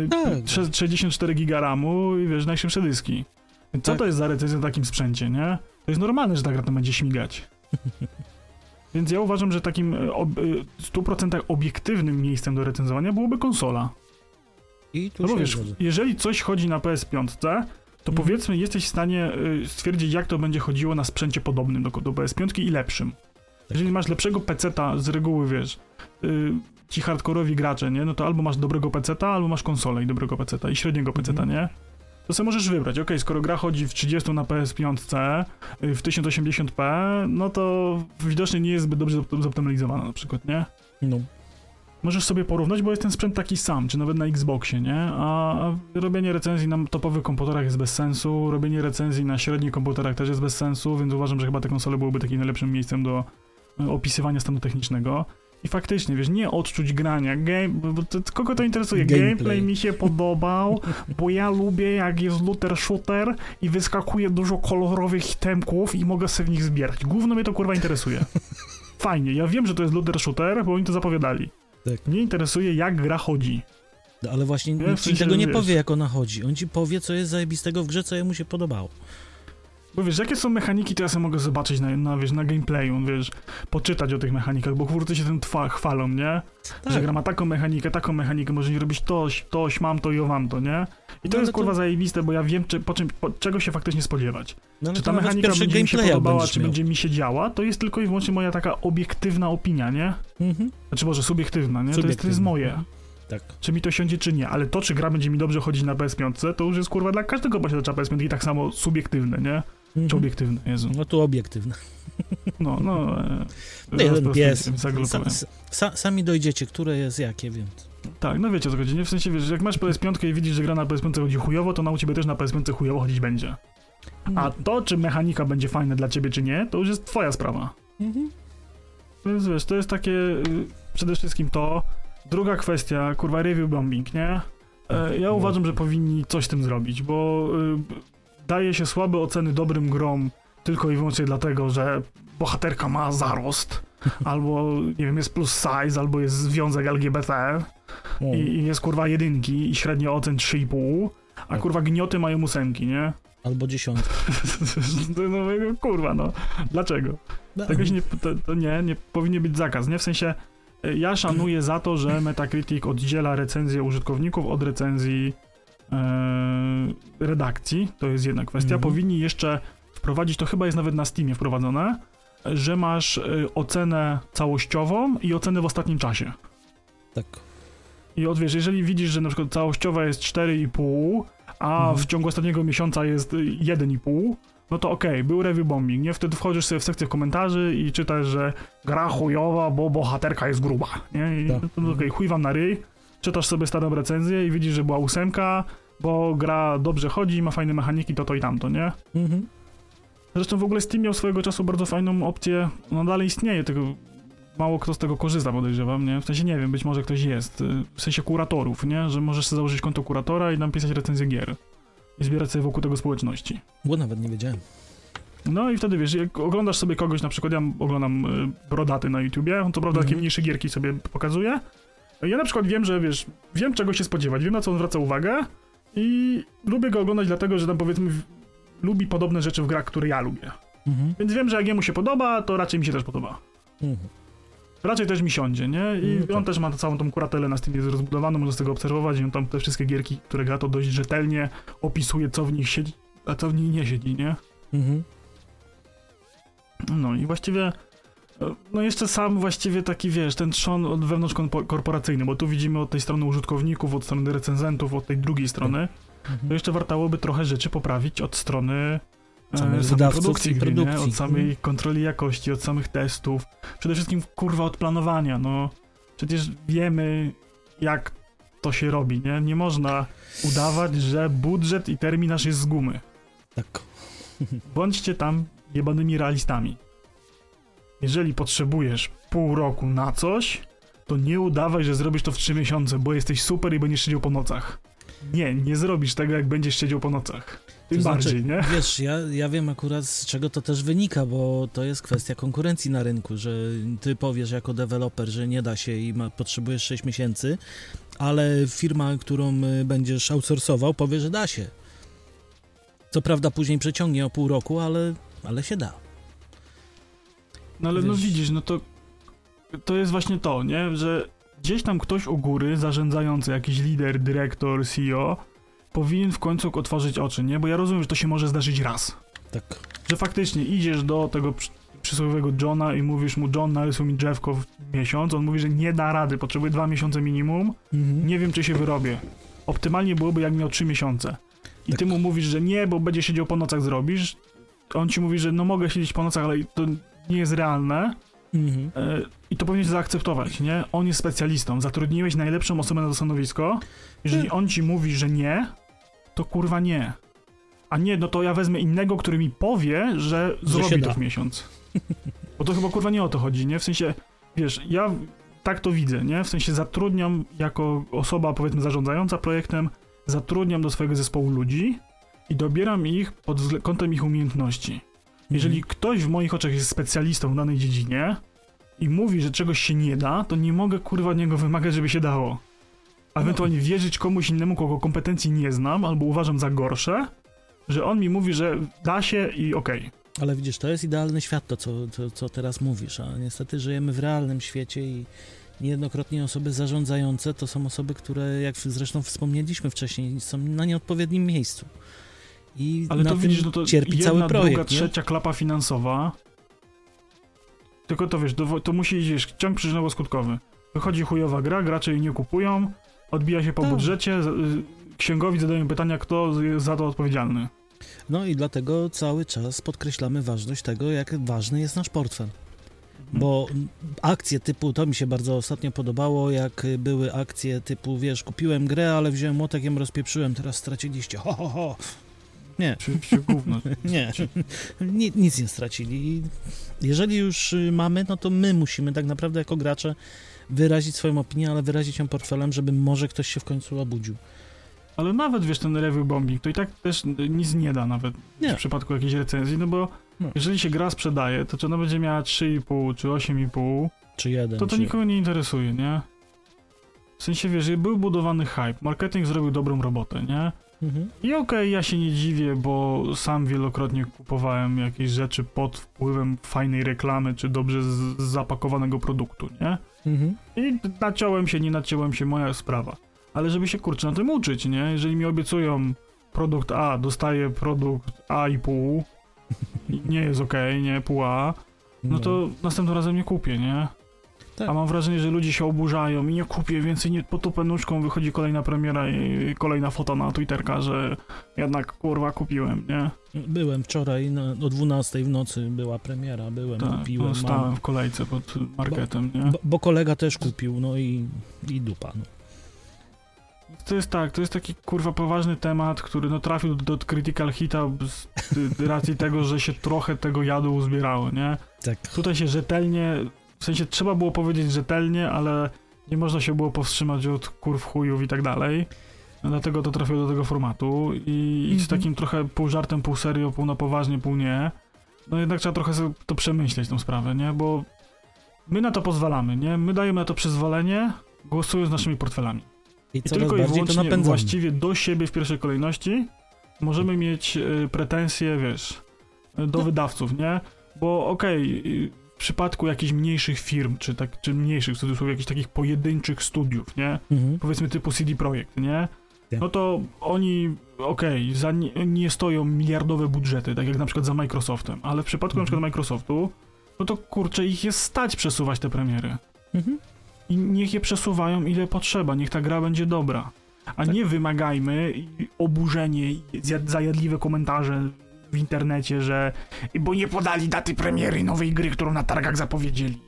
y, Tak. trze- 64 giga RAMu i wiesz, najszybsze dyski. Co Tak. to jest za recenzja na takim sprzęcie, nie? To jest normalne, że ta gra tam będzie śmigać. Więc ja uważam, że takim y, ob, y, 100% obiektywnym miejscem do recenzowania byłoby konsola. I tu No bo wiesz, jeżeli coś chodzi na PS5, to Mhm. powiedzmy jesteś w stanie y, stwierdzić, jak to będzie chodziło na sprzęcie podobnym do, do PS5 i lepszym. Jeżeli masz lepszego peceta, z reguły wiesz, y, ci hardkorowi gracze, nie? No to albo masz dobrego peceta, albo masz konsolę i dobrego peceta i średniego peceta, Mhm. nie? to sobie możesz wybrać, ok, skoro gra chodzi w 30 na PS5 y, w 1080p, no to widocznie nie jest zbyt dobrze zop- zoptymalizowana na przykład, nie? No. Możesz sobie porównać, bo jest ten sprzęt taki sam, czy nawet na Xboxie, nie? A a robienie recenzji na topowych komputerach jest bez sensu, robienie recenzji na średnich komputerach też jest bez sensu, więc uważam, że chyba te konsole byłyby takim najlepszym miejscem do y, opisywania stanu technicznego. I faktycznie, wiesz, nie odczuć grania, game, bo to, kogo to interesuje? Gameplay. Gameplay mi się podobał, bo ja lubię jak jest looter shooter i wyskakuje dużo kolorowych itemków i mogę sobie w nich zbierać. Gówno mnie to kurwa interesuje. Fajnie, ja wiem, że to jest looter shooter, bo oni to zapowiadali. Tak. Mnie interesuje, jak gra chodzi. No, Ale właśnie nikt ci tego nie wiesz. powie, jak ona chodzi. On ci powie, co jest zajebistego w grze, co jemu się podobało. Bo wiesz, jakie są mechaniki, to ja sobie mogę zobaczyć na, na, wiesz, na gameplayu, wiesz, poczytać o tych mechanikach, bo twórcy się tym twa, chwalą, nie? Tak. Że gra ma taką mechanikę, taką mechanikę, może nie robić toś, toś, mam to i owam to, nie? I to No, jest ale kurwa to- zajebiste, bo ja wiem, czy, po czym, po, czego się faktycznie spodziewać. No, ale Czy to ta mechanika będzie mi się podobała, czy miał. będzie mi się działa, to jest tylko i wyłącznie moja taka obiektywna opinia, nie? Mhm. Znaczy może subiektywna, nie? To jest, to jest Subiektywna. moje. Tak. Czy mi to siądzie, czy nie. Ale to, czy gra będzie mi dobrze chodzić na PS5, to już jest kurwa dla każdego posiadacza PS5 i tak samo subiektywne, nie? Czy Mhm. obiektywne, Jezu. No tu obiektywne. No, no. E, No jeden pies. Sa, sa, sami dojdziecie, które jest jakie, więc... Tak, no wiecie o co chodzi, nie? W sensie, wiesz, jak masz PS5 i widzisz, że gra na PS5 chodzi chujowo, to na u ciebie też na PS5 chujowo chodzić będzie. A to, czy mechanika będzie fajna dla ciebie, czy nie, to już jest twoja sprawa. Mhm. Więc wiesz, to jest takie y, przede wszystkim to. Druga kwestia, kurwa, review bombing, nie? E, ja No. uważam, że powinni coś z tym zrobić, bo y, daje się słabe oceny dobrym grom tylko i wyłącznie dlatego, że bohaterka ma zarost, albo, nie wiem, jest plus size, albo jest związek LGBT i, i jest kurwa jedynki i średnio ocen 3,5, a Tak. kurwa gnioty mają ósemki, nie? Albo dziesiątki. no, kurwa, no. Dlaczego? No, Tego nie, to, to nie, nie powinien być zakaz, nie? W sensie, y, ja szanuję za to, że Metacritic oddziela recenzję użytkowników od recenzji e, redakcji, to jest jedna kwestia. Mhm. Powinni jeszcze wprowadzić, to chyba jest nawet na Steamie wprowadzone, że masz y, ocenę całościową i ocenę w ostatnim czasie. Tak. I odwiesz, jeżeli widzisz, że na przykład całościowa jest 4,5, a Mhm. w ciągu ostatniego miesiąca jest y, 1,5, no to okej, był review bombing, nie? Wtedy wchodzisz sobie w sekcję komentarzy i czytasz, że gra chujowa, bo bohaterka jest gruba, nie? I Tak. no okej, chuj wam na ryj, czytasz sobie starą recenzję i widzisz, że była ósemka, bo gra dobrze chodzi, ma fajne mechaniki, to to i tamto, nie? Mhm. Zresztą w ogóle Steam miał swojego czasu bardzo fajną opcję, no dalej istnieje, tylko mało kto z tego korzysta, podejrzewam, nie? W sensie nie wiem, być może ktoś jest, y, w sensie kuratorów, nie? Że możesz sobie założyć konto kuratora i napisać recenzję gier. I zbierać sobie wokół tego społeczności. Bo nawet nie wiedziałem. No i wtedy wiesz, jak oglądasz sobie kogoś, na przykład ja oglądam y, Brodaty na YouTubie, on co prawda Mhm. takie mniejsze gierki sobie pokazuje. Ja na przykład wiem, że wiesz, wiem czego się spodziewać, wiem na co on zwraca uwagę i lubię go oglądać dlatego, że tam powiedzmy w, lubi podobne rzeczy w grach, które ja lubię. Mhm. Więc wiem, że jak jemu się podoba, to raczej mi się też podoba. Mhm. Raczej też mi siądzie, nie? I No tak. on też ma całą tą kuratelę na Steamie rozbudowaną, można z tego obserwować i on tam te wszystkie gierki, które gra, to dość rzetelnie opisuje, co w nich siedzi, a co w nich nie siedzi, nie? Mhm. No i właściwie, no jeszcze sam właściwie taki, wiesz, ten trzon od wewnątrz korpo- korporacyjny, bo tu widzimy od tej strony użytkowników, od strony recenzentów, od tej drugiej strony, to Mhm. jeszcze wartałoby trochę rzeczy poprawić od strony e, samej wydawców produkcji, gry, nie? produkcji. od samej Mhm. kontroli jakości, od samych testów, przede wszystkim kurwa od planowania, no przecież wiemy jak to się robi, nie? Nie można udawać, że budżet i terminarz jest z gumy. Tak. Bądźcie tam jebanymi realistami. Jeżeli potrzebujesz pół roku na coś, to nie udawaj, że zrobisz to w trzy miesiące, bo jesteś super i będziesz siedział po nocach. Nie, nie zrobisz tego, jak będziesz siedział po nocach. Tym To znaczy, bardziej, nie? Wiesz, ja, ja wiem akurat z czego to też wynika, bo to jest kwestia konkurencji na rynku, że ty powiesz jako deweloper, że nie da się i ma, potrzebujesz 6 miesięcy, ale firma, którą y, będziesz outsourcował, powie, że da się. Co prawda później przeciągnie o pół roku, ale, ale się da. No ale no widzisz, no to to jest właśnie to, nie? Że gdzieś tam ktoś u góry, zarządzający, jakiś lider, dyrektor, CEO, powinien w końcu otworzyć oczy, nie? Bo ja rozumiem, że to się może zdarzyć raz. Tak. Że faktycznie idziesz do tego przy- przysłowiowego Johna i mówisz mu, John, narysuj mi drzewko w miesiąc. On mówi, że nie da rady, potrzebuje dwa miesiące minimum. Mhm. Nie wiem, czy się wyrobię. Optymalnie byłoby, jak miał trzy miesiące. I Tak. ty mu mówisz, że nie, bo będzie siedział po nocach, zrobisz. On ci mówi, że no mogę siedzieć po nocach, ale to nie jest realne. Mhm. E, I to powinieneś zaakceptować, nie? On jest specjalistą. Zatrudniłeś najlepszą osobę na to stanowisko. Jeżeli on ci mówi, że nie, to kurwa nie. A nie, no to ja wezmę innego, który mi powie, że zrobi to w miesiąc. Bo to chyba kurwa nie o to chodzi, nie? W sensie, wiesz, ja tak to widzę, nie? W sensie zatrudniam jako osoba, powiedzmy, zarządzająca projektem, zatrudniam do swojego zespołu ludzi i dobieram ich pod kątem ich umiejętności. Jeżeli Mhm. ktoś w moich oczach jest specjalistą w danej dziedzinie i mówi, że czegoś się nie da, to nie mogę kurwa od niego wymagać, żeby się dało. A ewentualnie wierzyć komuś innemu, kogo kompetencji nie znam albo uważam za gorsze, że on mi mówi, że da się i okej. Ale widzisz, to jest idealny świat, to co, to, co teraz mówisz, a niestety żyjemy w realnym świecie i niejednokrotnie osoby zarządzające to są osoby, które, jak zresztą wspomnieliśmy wcześniej, są na nieodpowiednim miejscu. I Ale na to tym widzisz, no to cierpi jedna, cały projekt, druga, nie? trzecia klapa finansowa. Tylko to wiesz, to, to musi iść ciąg przyczynowo-skutkowy. Wychodzi chujowa gra, gracze jej nie kupują, odbija się po Tak. budżecie, y, księgowi zadają pytania, kto jest za to odpowiedzialny. No i dlatego cały czas podkreślamy ważność tego, jak ważny jest nasz portfel. Bo mm, akcje typu, to mi się bardzo ostatnio podobało, jak były akcje typu, wiesz, kupiłem grę, ale wziąłem młotek, ją rozpieprzyłem, teraz straciliście, ho, ho, ho. Nie, Oczywiście gówno. nie, Ni- nic nie stracili. Jeżeli już y, mamy, no to my musimy tak naprawdę jako gracze wyrazić swoją opinię, ale wyrazić ją portfelem, żeby może ktoś się w końcu obudził. Ale nawet wiesz, ten review bombing, to i tak też nic nie da nawet Nie. w przypadku jakiejś recenzji, no bo No. jeżeli się gra sprzedaje, to czy ona będzie miała 3,5 czy 8,5, Czy jeden, to to czy... nikogo nie interesuje, nie? W sensie, wiesz, był budowany hype, marketing zrobił dobrą robotę, nie? Mhm. I okej, ja się nie dziwię, bo sam wielokrotnie kupowałem jakieś rzeczy pod wpływem fajnej reklamy, czy dobrze zapakowanego produktu, nie? Mhm. I naciąłem się, nie naciąłem się, moja sprawa. Ale żeby się kurczę na tym uczyć, nie? Jeżeli mi obiecują produkt A, dostaję produkt A i pół, nie jest okej, nie, pół A, no to następnym razem nie kupię, nie? Tak. A mam wrażenie, że ludzie się oburzają i nie kupię więcej, nie potupę nóżką, wychodzi kolejna premiera i kolejna foto na Twitterka, że jednak kurwa kupiłem, nie? Byłem wczoraj, na, o 12 w nocy była premiera, byłem, Tak, kupiłem, no, mam, stałem w kolejce pod marketem, nie? bo, bo kolega też kupił, no i, i dupa. No. To jest tak, to jest taki kurwa poważny temat, który no trafił do, do Critical Hita z racji tego, że się trochę tego jadu uzbierało, nie? Tak. Tutaj się rzetelnie, w sensie trzeba było powiedzieć rzetelnie, ale nie można się było powstrzymać od kurw chujów i tak dalej. Dlatego to trafiło do tego formatu i, i z Mhm. takim trochę pół żartem, pół serio, pół na poważnie, pół nie. No jednak trzeba trochę to przemyśleć, tą sprawę, nie? Bo my na to pozwalamy, nie? My dajemy na to przyzwolenie, głosując naszymi portfelami. I I tylko i to wyłącznie napędzamy. właściwie do siebie w pierwszej kolejności możemy mieć y, pretensje, wiesz, do No. wydawców, nie? Bo okej, y, w przypadku jakichś mniejszych firm, czy, tak, czy mniejszych, w cudzysłowie, jakichś takich pojedynczych studiów, nie? Mhm. Powiedzmy typu CD Projekt, nie? Tak. No to oni, okej, za nie, nie stoją miliardowe budżety, tak jak na przykład za Microsoftem, ale w przypadku na Mhm. przykład Microsoftu, no to kurczę, ich jest stać przesuwać te premiery. Mhm. I niech je przesuwają ile potrzeba, niech ta gra będzie dobra. A Tak. nie wymagajmy oburzenie, zjad- zajadliwe komentarze w internecie, że bo nie podali daty premiery nowej gry, którą na targach zapowiedzieli.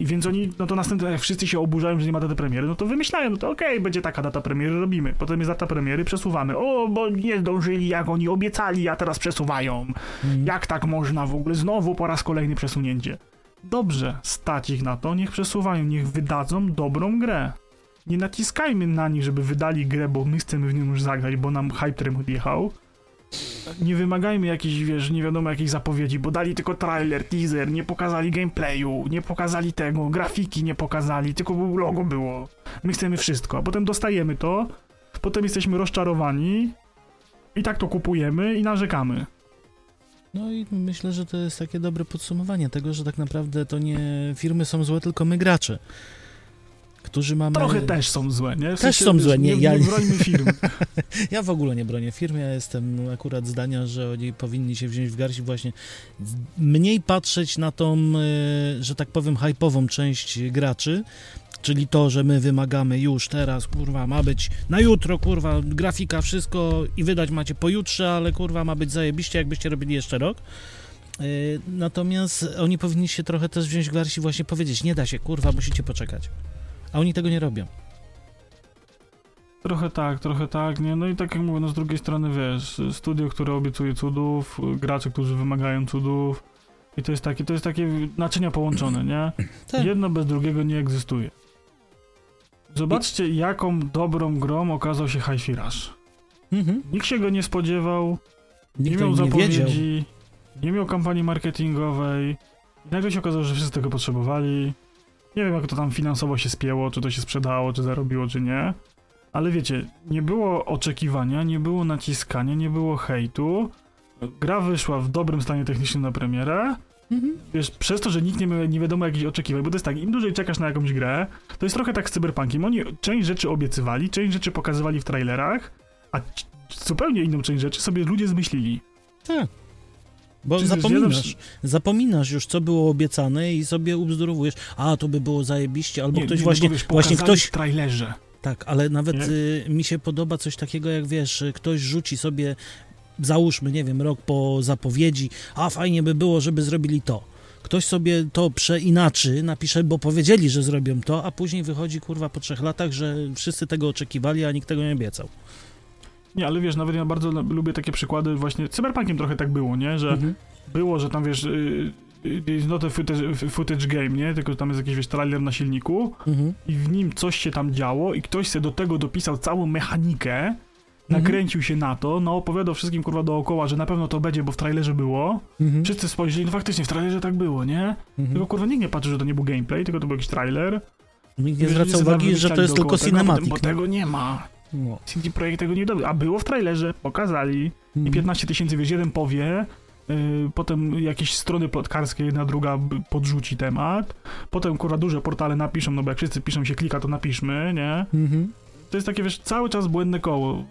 I więc oni, no to następnie jak wszyscy się oburzają, że nie ma daty premiery, no to wymyślają, no to okej, będzie taka data premiery, robimy. Potem jest data premiery, przesuwamy. O, bo nie zdążyli, jak oni obiecali, a teraz przesuwają. Mhm. Jak tak można w ogóle? Znowu po raz kolejny przesunięcie. Dobrze, stać ich na to, niech przesuwają, niech wydadzą dobrą grę. Nie naciskajmy na nich, żeby wydali grę, bo my chcemy w nią już zagrać, bo nam hype trem odjechał. Nie wymagajmy jakichś, wiesz, nie wiadomo jakichś zapowiedzi, bo dali tylko trailer, teaser, nie pokazali gameplayu, nie pokazali tego, grafiki nie pokazali, tylko logo było. My chcemy wszystko, a potem dostajemy to, potem jesteśmy rozczarowani i tak to kupujemy i narzekamy. No i myślę, że to jest takie dobre podsumowanie tego, że tak naprawdę to nie firmy są złe, tylko my gracze. Którzy mamy... Trochę też są złe, nie? W Też są złe, nie, nie, ja- nie brońmy firm. Ja w ogóle nie bronię firm, ja jestem akurat zdania, że oni powinni się wziąć w garść i właśnie mniej patrzeć na tą, e, że tak powiem, hypową część graczy, czyli to, że my wymagamy już teraz, kurwa, ma być na jutro, kurwa, grafika, wszystko i wydać macie pojutrze, ale kurwa, ma być zajebiście, jakbyście robili jeszcze rok. E, Natomiast oni powinni się trochę też wziąć w garść i właśnie powiedzieć, nie da się, kurwa, musicie poczekać. A oni tego nie robią. Trochę tak, trochę tak, nie? No i tak jak mówię, no z drugiej strony, wiesz, studio, które obiecuje cudów, gracze, którzy wymagają cudów i to jest takie, to jest takie naczynia połączone, nie? Tak. Jedno bez drugiego nie egzystuje. Zobaczcie, jaką dobrą grą okazał się Hi-Fi Rush. Mhm. Nikt się go nie spodziewał, nie Nikt miał nie wiedział. zapowiedzi, nie miał kampanii marketingowej i nagle się okazało, że wszyscy tego potrzebowali. Nie wiem, jak to tam finansowo się spięło, czy to się sprzedało, czy zarobiło, czy nie. Ale wiecie, nie było oczekiwania, nie było naciskania, nie było hejtu. Gra wyszła w dobrym stanie technicznym na premierę. Mhm. Wiesz, przez to, że nikt nie, nie wiadomo jakichś oczekiwań, bo to jest tak, im dłużej czekasz na jakąś grę, to jest trochę tak z Cyberpunkiem. Oni część rzeczy obiecywali, część rzeczy pokazywali w trailerach, a zupełnie inną część rzeczy sobie ludzie zmyślili. Tak. Bo Czy zapominasz, zapominasz już, co było obiecane i sobie ubzdurowujesz, a to by było zajebiście, albo Nie, ktoś nie, właśnie, no wiesz, właśnie ktoś, w trailerze. tak, ale nawet y, mi się podoba coś takiego, jak wiesz, y, ktoś rzuci sobie, załóżmy, nie wiem, rok po zapowiedzi, a fajnie by było, żeby zrobili to. Ktoś sobie to przeinaczy, napisze, bo powiedzieli, że zrobią to, a później wychodzi, kurwa, po trzech latach, że wszyscy tego oczekiwali, a nikt tego nie obiecał. Nie, ale wiesz, nawet ja bardzo lubię takie przykłady, właśnie Cyberpunkiem trochę tak było, nie? Że Mhm. było, że tam wiesz, y, y, it's not a footage, footage game, nie? Tylko tam jest jakiś wiesz, trailer na silniku Mhm. i w nim coś się tam działo i ktoś sobie do tego dopisał całą mechanikę, Mhm. nakręcił się na to, no opowiadał wszystkim kurwa dookoła, że na pewno to będzie, bo w trailerze było. Mhm. Wszyscy spojrzeli, no faktycznie w trailerze tak było, nie? Mhm. Tylko kurwa nikt nie patrzy, że to nie był gameplay, tylko to był jakiś trailer. Nikt nie zwraca uwagi, że to jest tylko tego, cinematic. Bo tego nie ma. No. CD Projekt tego nie dobył. A było w trailerze, pokazali. I Mhm. 15 tysięcy, wiesz, jeden powie, yy, potem jakieś strony plotkarskie, jedna druga podrzuci temat, potem kurwa duże portale napiszą, no bo jak wszyscy piszą się klika, to napiszmy, nie? Mhm. To jest takie, wiesz, cały czas błędne koło.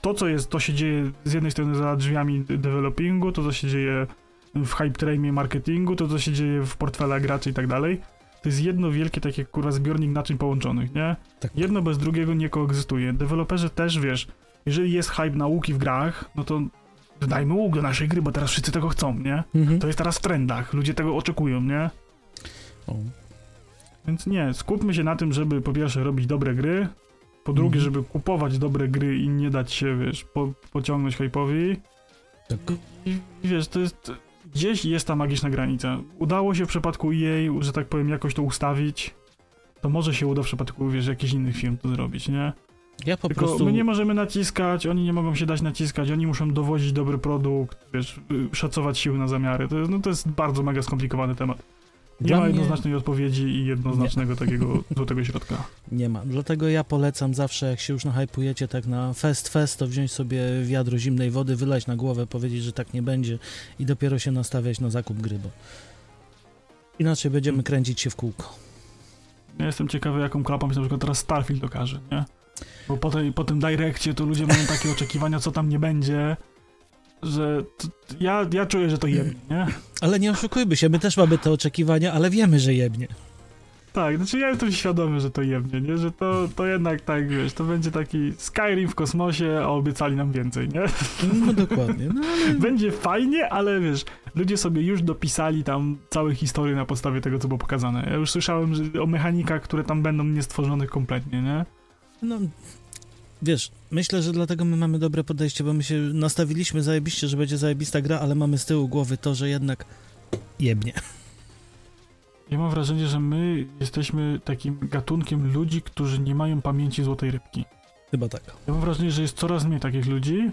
To, co jest, to się dzieje z jednej strony za drzwiami de- developingu, to, co się dzieje w hype trainie marketingu, to, co się dzieje w portfelach graczy i tak dalej. To jest jedno wielkie takie, kurwa, zbiornik naczyń połączonych, nie? Tak. Jedno bez drugiego nie koegzystuje. Deweloperzy też, wiesz, jeżeli jest hype nauki w grach, no to dodajmy łuk do naszej gry, bo teraz wszyscy tego chcą, nie? Mhm. To jest teraz w trendach, ludzie tego oczekują, nie? O. Więc nie, skupmy się na tym, żeby po pierwsze robić dobre gry, po drugie, Mhm. żeby kupować dobre gry i nie dać się, wiesz, po, pociągnąć hype'owi. Tak. I, I wiesz, to jest... Gdzieś jest ta magiczna granica. Udało się w przypadku EA, że tak powiem, jakoś to ustawić. To może się uda w przypadku, wiesz, jakichś innych firm to zrobić, nie? Ja po Tylko prostu... my nie możemy naciskać, oni nie mogą się dać naciskać, oni muszą dowozić dobry produkt, wiesz, y, szacować siły na zamiary. To jest, no, to jest bardzo mega skomplikowany temat. Nie ma mnie- jednoznacznej odpowiedzi i jednoznacznego takiego złotego środka. Nie ma. Dlatego ja polecam zawsze, jak się już nahypujecie tak na fest fest, to wziąć sobie wiadro zimnej wody, wylać na głowę, powiedzieć, że tak nie będzie i dopiero się nastawiać na zakup gry, bo inaczej będziemy Hmm. kręcić się w kółko. Ja jestem ciekawy, jaką klapą się na przykład teraz Starfield okaże, nie? Bo po, tej, po tym Direccie to ludzie mają takie oczekiwania, co tam nie będzie, że t- t- ja, ja czuję, że to jebnie, nie? Ale nie oszukujmy się, my też mamy te oczekiwania, ale wiemy, że jebnie. Tak, znaczy ja jestem świadomy, że to jebnie, nie? Że to, to jednak tak, wiesz, to będzie taki Skyrim w kosmosie, a obiecali nam więcej, nie? No dokładnie. No, ale... Będzie fajnie, ale wiesz, ludzie sobie już dopisali tam całe historie na podstawie tego, co było pokazane. Ja już słyszałem że, o mechanikach, które tam będą niestworzonych kompletnie, nie? No, wiesz, myślę, że dlatego my mamy dobre podejście, bo my się nastawiliśmy zajebiście, że będzie zajebista gra, ale mamy z tyłu głowy to, że jednak jebnie. Ja mam wrażenie, że my jesteśmy takim gatunkiem ludzi, którzy nie mają pamięci złotej rybki. Chyba tak. Ja mam wrażenie, że jest coraz mniej takich ludzi,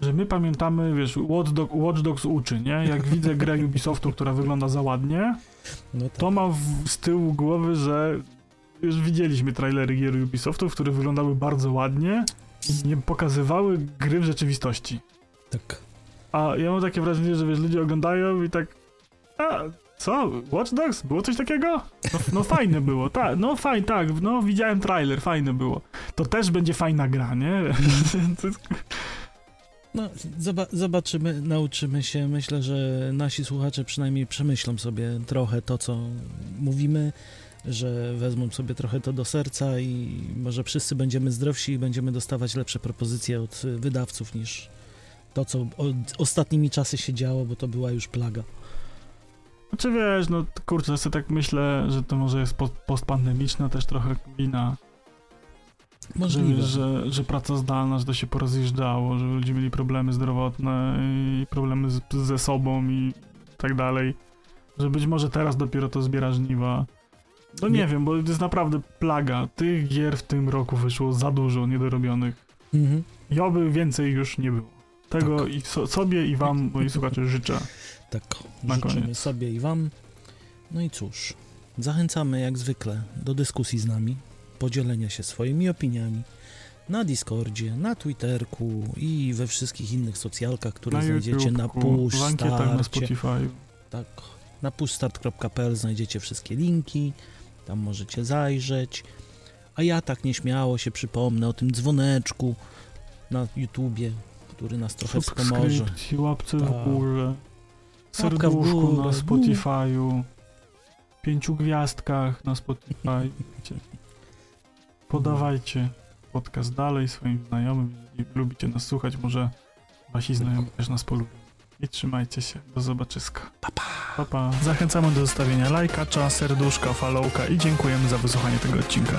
że my pamiętamy, wiesz, Watch, Dog, Watch Dogs uczy, nie? Jak widzę grę Ubisoftu, która wygląda za ładnie, No tak. to mam z tyłu głowy, że już widzieliśmy trailery gier Ubisoftu, które wyglądały bardzo ładnie i nie pokazywały gry w rzeczywistości. tak. A ja mam takie wrażenie, że wiesz, ludzie oglądają i tak a, Co? Watch Dogs? Było coś takiego? No, no fajne było, tak, no fajnie, tak, no widziałem trailer, fajne było. To też będzie fajna gra, nie? Jest- No, zoba- zobaczymy, nauczymy się. Myślę, że nasi słuchacze przynajmniej przemyślą sobie trochę to, co mówimy, że wezmą sobie trochę to do serca i może wszyscy będziemy zdrowsi i będziemy dostawać lepsze propozycje od wydawców niż to, co od ostatnimi czasy się działo, bo to była już plaga. Znaczy wiesz, no kurczę, sobie tak myślę, że to może jest po- postpandemiczna też trochę wina, Możliwe. że, że, że praca zdalna, że to się porozjeżdżało, że ludzie mieli problemy zdrowotne i problemy z, ze sobą i tak dalej, że być może teraz dopiero to zbiera żniwa. No nie, Nie- wiem, bo to jest naprawdę plaga. Tych gier w tym roku wyszło za dużo niedorobionych. Mhm. I oby więcej już nie było. Tego Tak. i so, sobie i wam, moi słuchacze, życzę. Tak, Na życzymy koniec. sobie i wam. No i cóż, zachęcamy jak zwykle do dyskusji z nami, podzielenia się swoimi opiniami na Discordzie, na Twitterku i we wszystkich innych socjalkach, które Na znajdziecie na YouTubeku, push w ankietach na. Spotify. Tak, na pushstart.pl znajdziecie wszystkie linki, tam możecie zajrzeć. A ja tak nieśmiało się przypomnę o tym dzwoneczku na YouTubie, który nas trochę wspomoże. Łapce w Tak. górze, Łapka w serduszku górę, na Spotify'u, pięciu gwiazdkach na Spotify. Podawajcie podcast dalej swoim znajomym, jeżeli lubicie nas słuchać, może wasi znajomi też nas polubią. I trzymajcie się, do zobaczyska. Pa, pa. pa, pa. Zachęcamy do zostawienia lajka, serduszka, followka i dziękujemy za wysłuchanie tego odcinka.